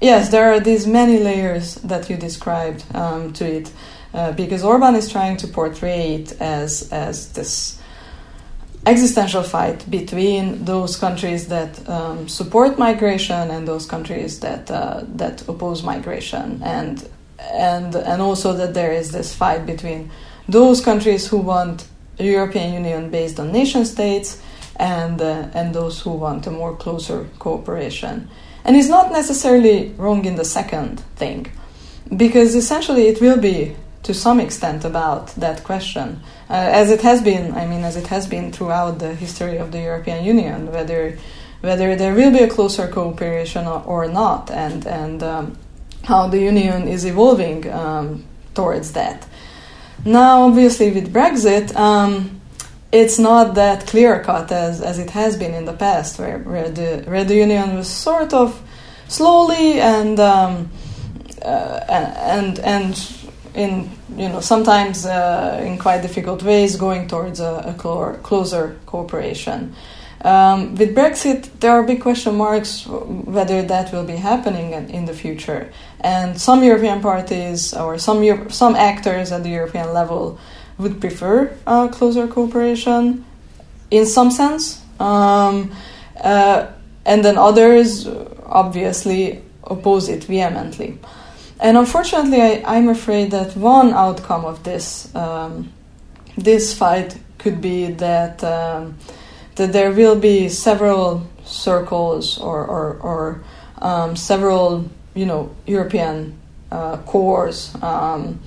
yes, there are these many layers that you described um, to it uh, because Orban is trying to portray it as, as this existential fight between those countries that um, support migration and those countries that uh, that oppose migration and and and also that there is this fight between those countries who want a European Union based on nation states and, uh, and those who want a more closer cooperation. And it's not necessarily wrong in the second thing, because essentially it will be to some extent about that question, uh, as it has been. I mean, as it has been throughout the history of the European Union, whether whether there will be a closer cooperation or, not, and and um, how the union is evolving um, towards that. Now, obviously, with Brexit, um, it's not that clear cut as, as it has been in the past, where, where, the, where the Union was sort of slowly and um, uh, and and in you know sometimes uh, in quite difficult ways going towards a, a closer cooperation. Um, with Brexit, there are big question marks whether that will be happening in, the future. And some European parties or some Euro- some actors at the European level would prefer uh, closer cooperation, in some sense, um, uh, and then others obviously oppose it vehemently. And unfortunately, I, am afraid that one outcome of this um, this fight could be that. Um, that there will be several circles or, or, or um, several you know European uh, cores um,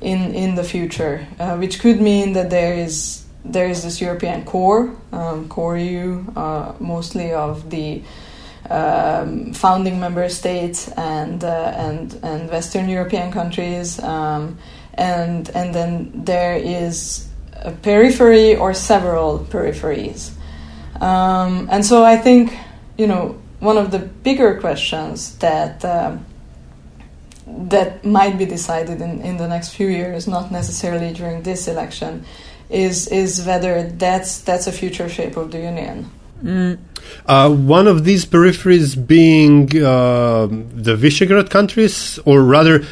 in in the future, uh, which could mean that there is there is this European core, um, core EU, uh, mostly of the um, founding member states and uh, and and Western European countries, um, and and then there is a periphery or several peripheries. Um, and so I think, you know, one of the bigger questions that uh, that might be decided in, in the next few years, not necessarily during this election, is is whether that's that's a future shape of the union. Mm. Uh, one of these peripheries being uh, the Visegrad countries, or rather,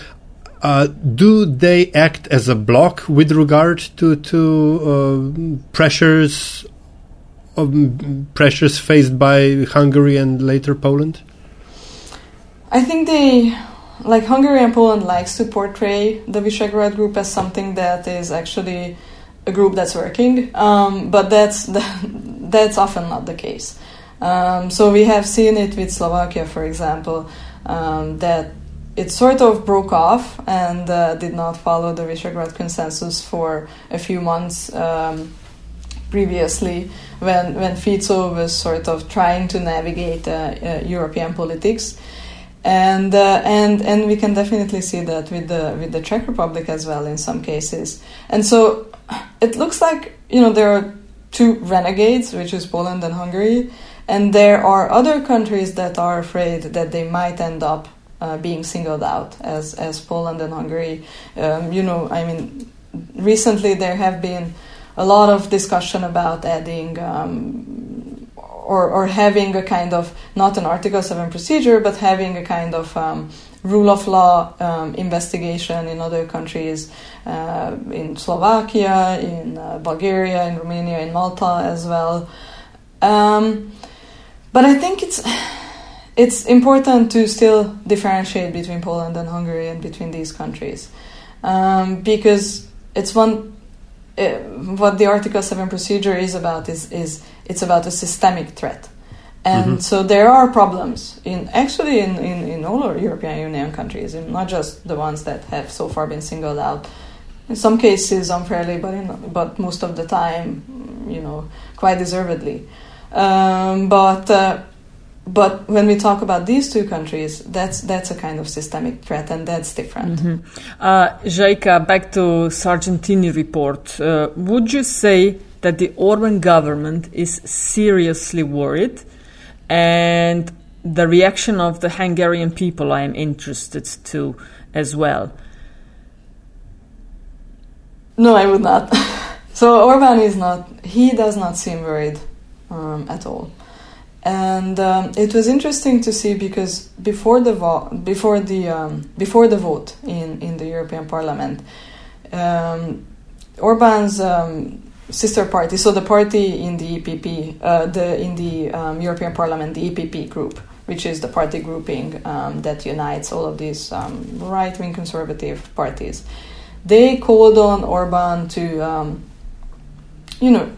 uh, do they act as a block with regard to to uh, pressures pressures faced by Hungary and later Poland? I think they, like Hungary and Poland, likes to portray the Visegrad group as something that is actually a group that's working, um, but that's that's often not the case. Um, so we have seen it with Slovakia, for example, um, that it sort of broke off and uh, did not follow the Visegrad consensus for a few months um, previously when when Fico was sort of trying to navigate uh, uh, European politics. And uh, and and we can definitely see that with the with the Czech Republic as well in some cases. And so it looks like you know there are two renegades, which is Poland and Hungary, and there are other countries that are afraid that they might end up uh, being singled out as as Poland and Hungary. Um, you know, I mean, recently there have been a lot of discussion about adding um, or or having a kind of not an Article Seven procedure, but having a kind of um, rule of law um, investigation in other countries, uh, in Slovakia, in uh, Bulgaria, in Romania, in Malta as well. Um, but I think it's it's important to still differentiate between Poland and Hungary and between these countries um, because it's one. Uh, what the Article Seven procedure is about is is it's about a systemic threat, and mm-hmm. so there are problems in actually in, in, in all our European Union countries, and not just the ones that have so far been singled out. In some cases unfairly, but in, but most of the time, you know, quite deservedly. Um, but uh, but when we talk about these two countries, that's that's a kind of systemic threat, and that's different. Mm-hmm. Uh, back to Sargentini report. Uh, would you say that the Orban government is seriously worried, and the reaction of the Hungarian people? I am interested to as well. No, I would not. so Orban is not. He does not seem worried um, at all. And um, it was interesting to see because before the vo- before the um, before the vote in, in the European Parliament, um, Orban's um, sister party, so the party in the EPP, uh, the in the um, European Parliament, the EPP group, which is the party grouping that unites all of these right wing conservative parties, they called on Orban to, you know,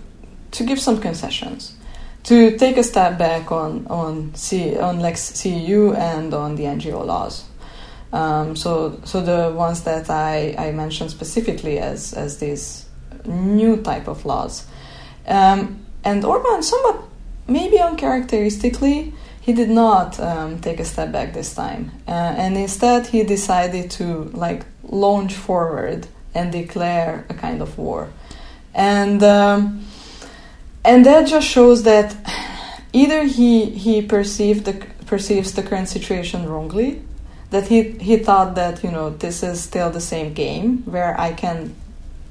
to give some concessions to take a step back on on C, on Lex CEU and on the NGO laws. Um, so so the ones that I, I mentioned specifically as as these new type of laws, um, and Orban somewhat maybe uncharacteristically he did not um, take a step back this time, uh, and instead he decided to like launch forward and declare a kind of war, and um, and that just shows that either he he perceived the perceives the current situation wrongly that he he thought that you know this is still the same game where I can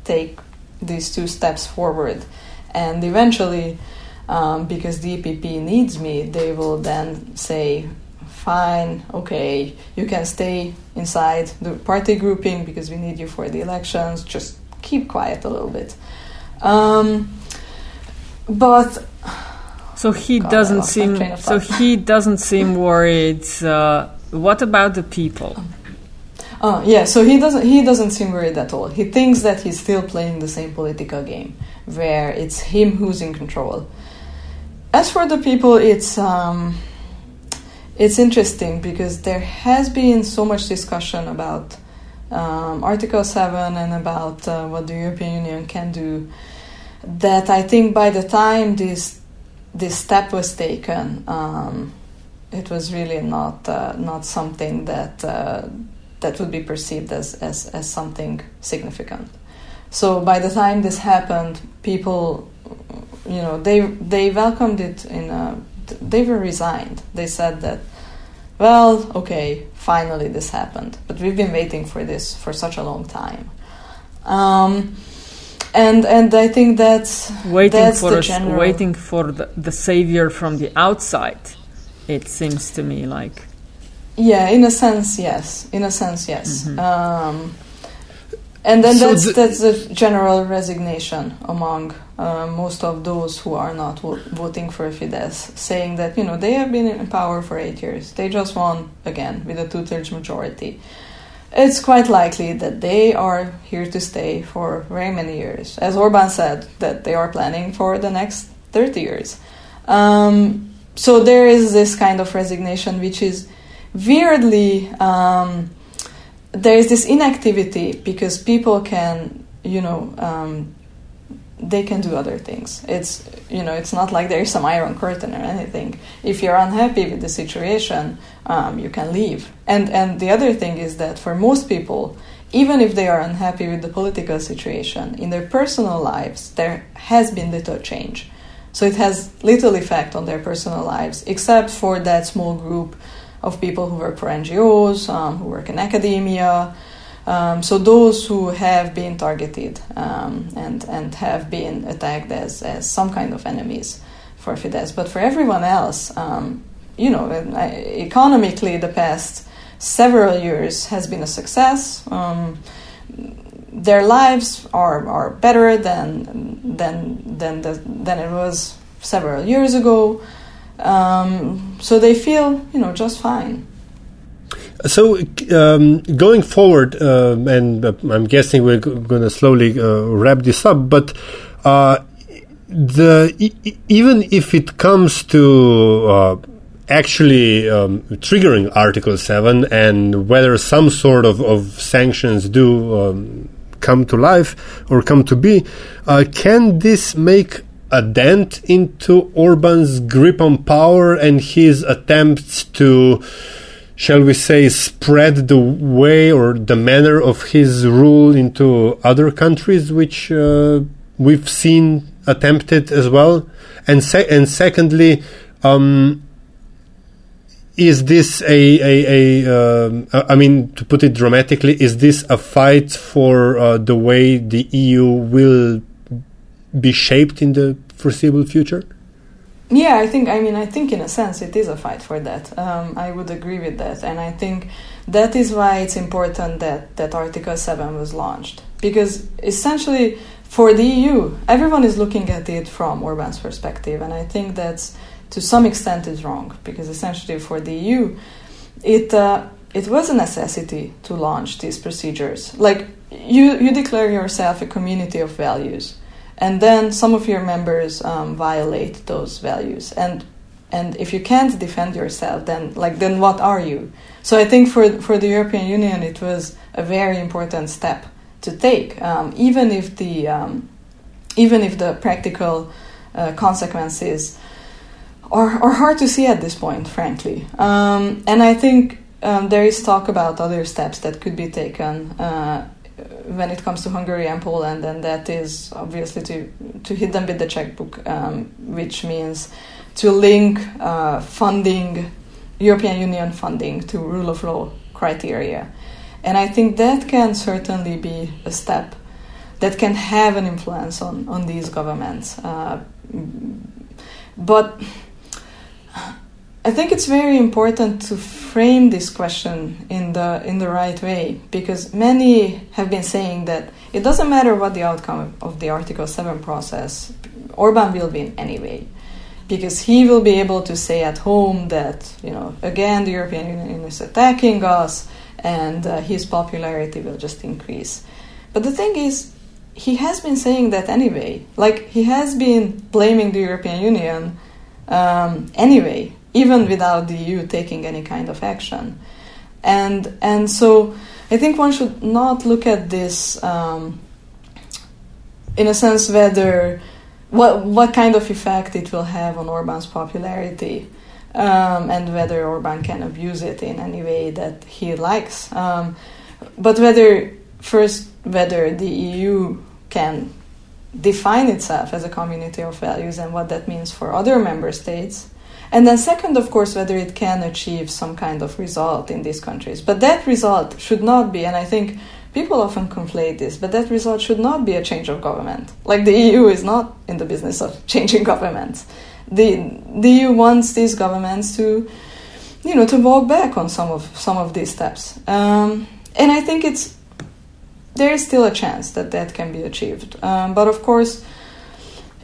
take these two steps forward. And eventually um, because EPP needs me they will then say fine okay you can stay inside the party grouping because we need you for the elections. Just keep quiet a little bit. Um, but so he God, doesn't seem so he doesn't seem worried. Uh, what about the people? Oh yeah, so he doesn't he doesn't seem worried at all. He thinks that he's still playing the same political game, where it's him who's in control. As for the people, it's um, it's interesting because there has been so much discussion about um, Article Seven and about uh, what the European Union can do that I think by the time this this step was taken, um, it was really not uh, not something that uh, that would be perceived as, as as something significant. So by the time this happened, people, you know, they they welcomed it in a. They were resigned. They said that, well, okay, finally this happened, but we've been waiting for this for such a long time. Um, and and I think that's waiting that's for the general. waiting for the, the savior from the outside. It seems to me like Yeah, in a sense, yes. In a sense, yes. Mhm. Um, and then So that's the- that's the general resignation among uh, most of those who are not vo- voting for Fidesz, saying that you know they have been in power for eight years, they just won again with a two-thirds majority. It's quite likely that they are here to stay for very many years, as Orban said that they are planning for the next thirty years. Um, so there is this kind of resignation, which is weirdly um, there is this inactivity because people can you know um, they can do other things. It's you know it's not like there is some iron curtain or anything. If you're unhappy with the situation um, you can leave. And and the other thing is that for most people even if they are unhappy with the political situation in their personal lives there has been little change. So it has little effect on their personal lives except for that small group of people who work for NGOs, um, who work in academia. Um, so those who have been targeted um, and and have been attacked as as some kind of enemies for Fidesz, but for everyone else, um, you know, economically, the past several years has been a success. Um, their lives are, are better than than than the, than it was several years ago. Um, so they feel, you know, just fine. So, um, going forward, um and uh, I'm guessing we're g- going to slowly uh, wrap this up, but uh, the e- even if it comes to uh, actually um, triggering Article Seven and whether some sort of, of sanctions do um, come to life or come to be, uh, can this make a dent into Orban's grip on power and his attempts to? Shall we say, spread the way or the manner of his rule into other countries, which uh, we've seen attempted as well? And se- and secondly, um, is this a a, a um, I mean to put it dramatically, is this a fight for uh, the way the EU will be shaped in the foreseeable future? Yeah, I think. I mean, I think in a sense it is a fight for that. Um, I would agree with that, and I think that is why it's important that that Article Seven was launched because essentially for the EU, everyone is looking at it from Orban's perspective, and I think that's to some extent is wrong because essentially for the EU, it uh, it was a necessity to launch these procedures. Like you, you declare yourself a community of values and then some of your members um, violate those values. And and if you can't defend yourself then like then what are you? So i think for for the european union it was a very important step to take. Um, even if the um, even if the practical uh, consequences are, are hard to see at this point frankly. Um, and i think um, there is talk about other steps that could be taken uh, when it comes to Hungary and Poland, and that is obviously to to hit them with the checkbook, um, which means to link uh, funding, European Union funding, to rule of law criteria, and I think that can certainly be a step that can have an influence on on these governments, uh, but. I think it's very important to frame this question in the in the right way because many have been saying that it doesn't matter what the outcome of the Article 7 process, Orban will win anyway. Because he will be able to say at home that, you know, again, the European Union is attacking us and uh, his popularity will just increase. But the thing is, he has been saying that anyway. Like, he has been blaming the European Union um, anyway even without the EU taking any kind of action. And and so I think one should not look at this um, in a sense whether what what kind of effect it will have on Orban's popularity. Um, and whether Orban can abuse it in any way that he likes, um, but whether first whether the EU can define itself as a community of values and what that means for other member states, and then, second, of course, whether it can achieve some kind of result in these countries. But that result should not be, and I think people often conflate this, but that result should not be a change of government. Like the EU is not in the business of changing governments. The, the EU wants these governments to, you know, to walk back on some of some of these steps. Um, and I think it's there is still a chance that that can be achieved. Um, but of course,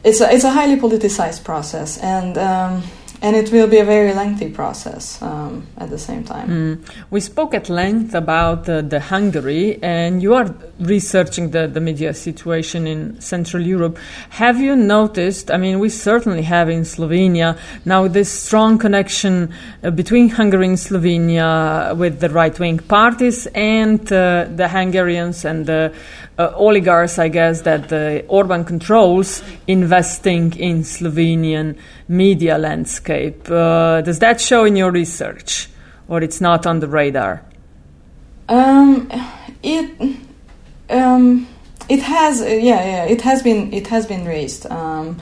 it's a, it's a highly politicized process, and um, and it will be a very lengthy process um, at the same time. Mm. We spoke at length about uh, the Hungary, and you are researching the, the media situation in Central Europe. Have you noticed? I mean, we certainly have in Slovenia now this strong connection uh, between Hungary and Slovenia with the right wing parties and uh, the Hungarians and the uh, oligarchs, I guess, that the Orban controls investing in Slovenian media landscape. Uh, does that show in your research, or it's not on the radar? Um, it um, it has yeah yeah it has been it has been raised. Um,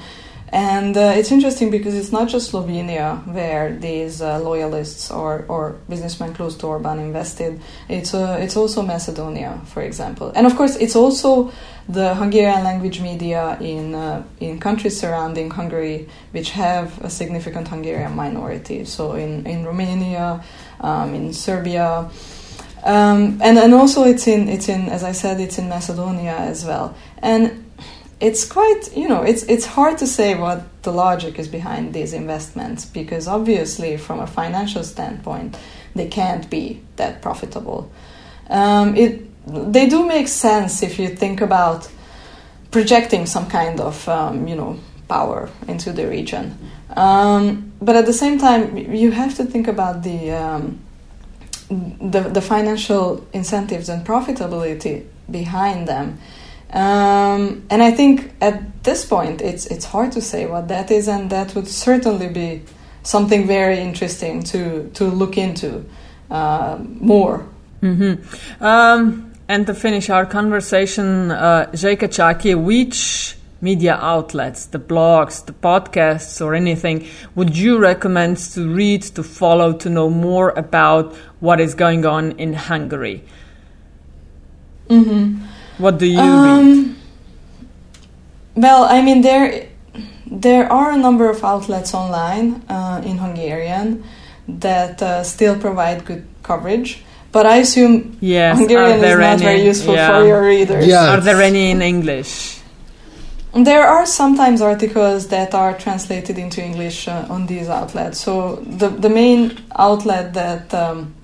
and uh, it's interesting because it's not just Slovenia where these uh, loyalists or, or businessmen close to Orban invested. It's uh, it's also Macedonia, for example, and of course it's also the Hungarian language media in uh, in countries surrounding Hungary, which have a significant Hungarian minority. So in in Romania, um, in Serbia. Um, and and also it's in it's in as I said it's in Macedonia as well and it's quite you know it's it's hard to say what the logic is behind these investments because obviously from a financial standpoint they can't be that profitable. Um, it they do make sense if you think about projecting some kind of um, you know power into the region. Um, but at the same time you have to think about the um, the, the financial incentives and profitability behind them um, and I think at this point, it's it's hard to say what that is, and that would certainly be something very interesting to to look into uh, more. Mm-hmm. Um, and to finish our conversation, uh, Zselyke Csaky, which media outlets, the blogs, the podcasts, or anything, would you recommend to read, to follow, to know more about what is going on in Hungary? Mm-hmm. What do you um, read? Well, I mean there there are a number of outlets online uh, in Hungarian that uh, still provide good coverage. But I assume yes, Hungarian is not any, very useful yeah. for your readers. Yeah. Are there any in English? There are sometimes articles that are translated into English uh, on these outlets. So the the main outlet that um,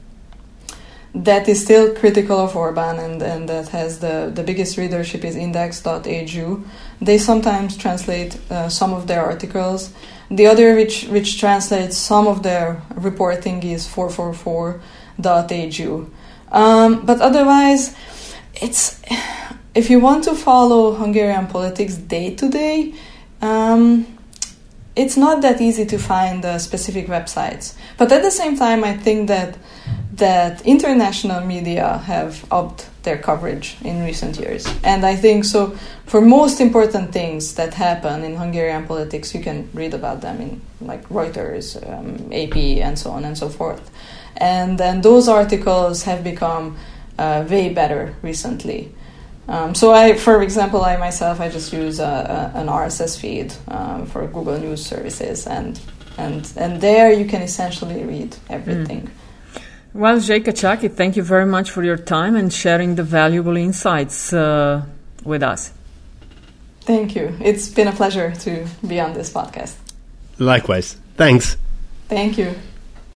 that is still critical of Orban and, and that has the, the biggest readership is index.hu. They sometimes translate uh, some of their articles. The other, which, which translates some of their reporting, is 444.hu. Um, but otherwise, it's if you want to follow Hungarian politics day to day, um, it's not that easy to find uh, specific websites. But at the same time, I think that that international media have upped their coverage in recent years. And I think so for most important things that happen in Hungarian politics, you can read about them in like Reuters, um, AP, and so on and so forth. And then those articles have become uh, way better recently. Um, so I, for example, I myself, I just use a, a, an RSS feed um, for Google News services, and and and there you can essentially read everything. Mm. Well, Zselyke Csaky, thank you very much for your time and sharing the valuable insights uh, with us. Thank you. It's been a pleasure to be on this podcast. Likewise. Thanks. Thank you.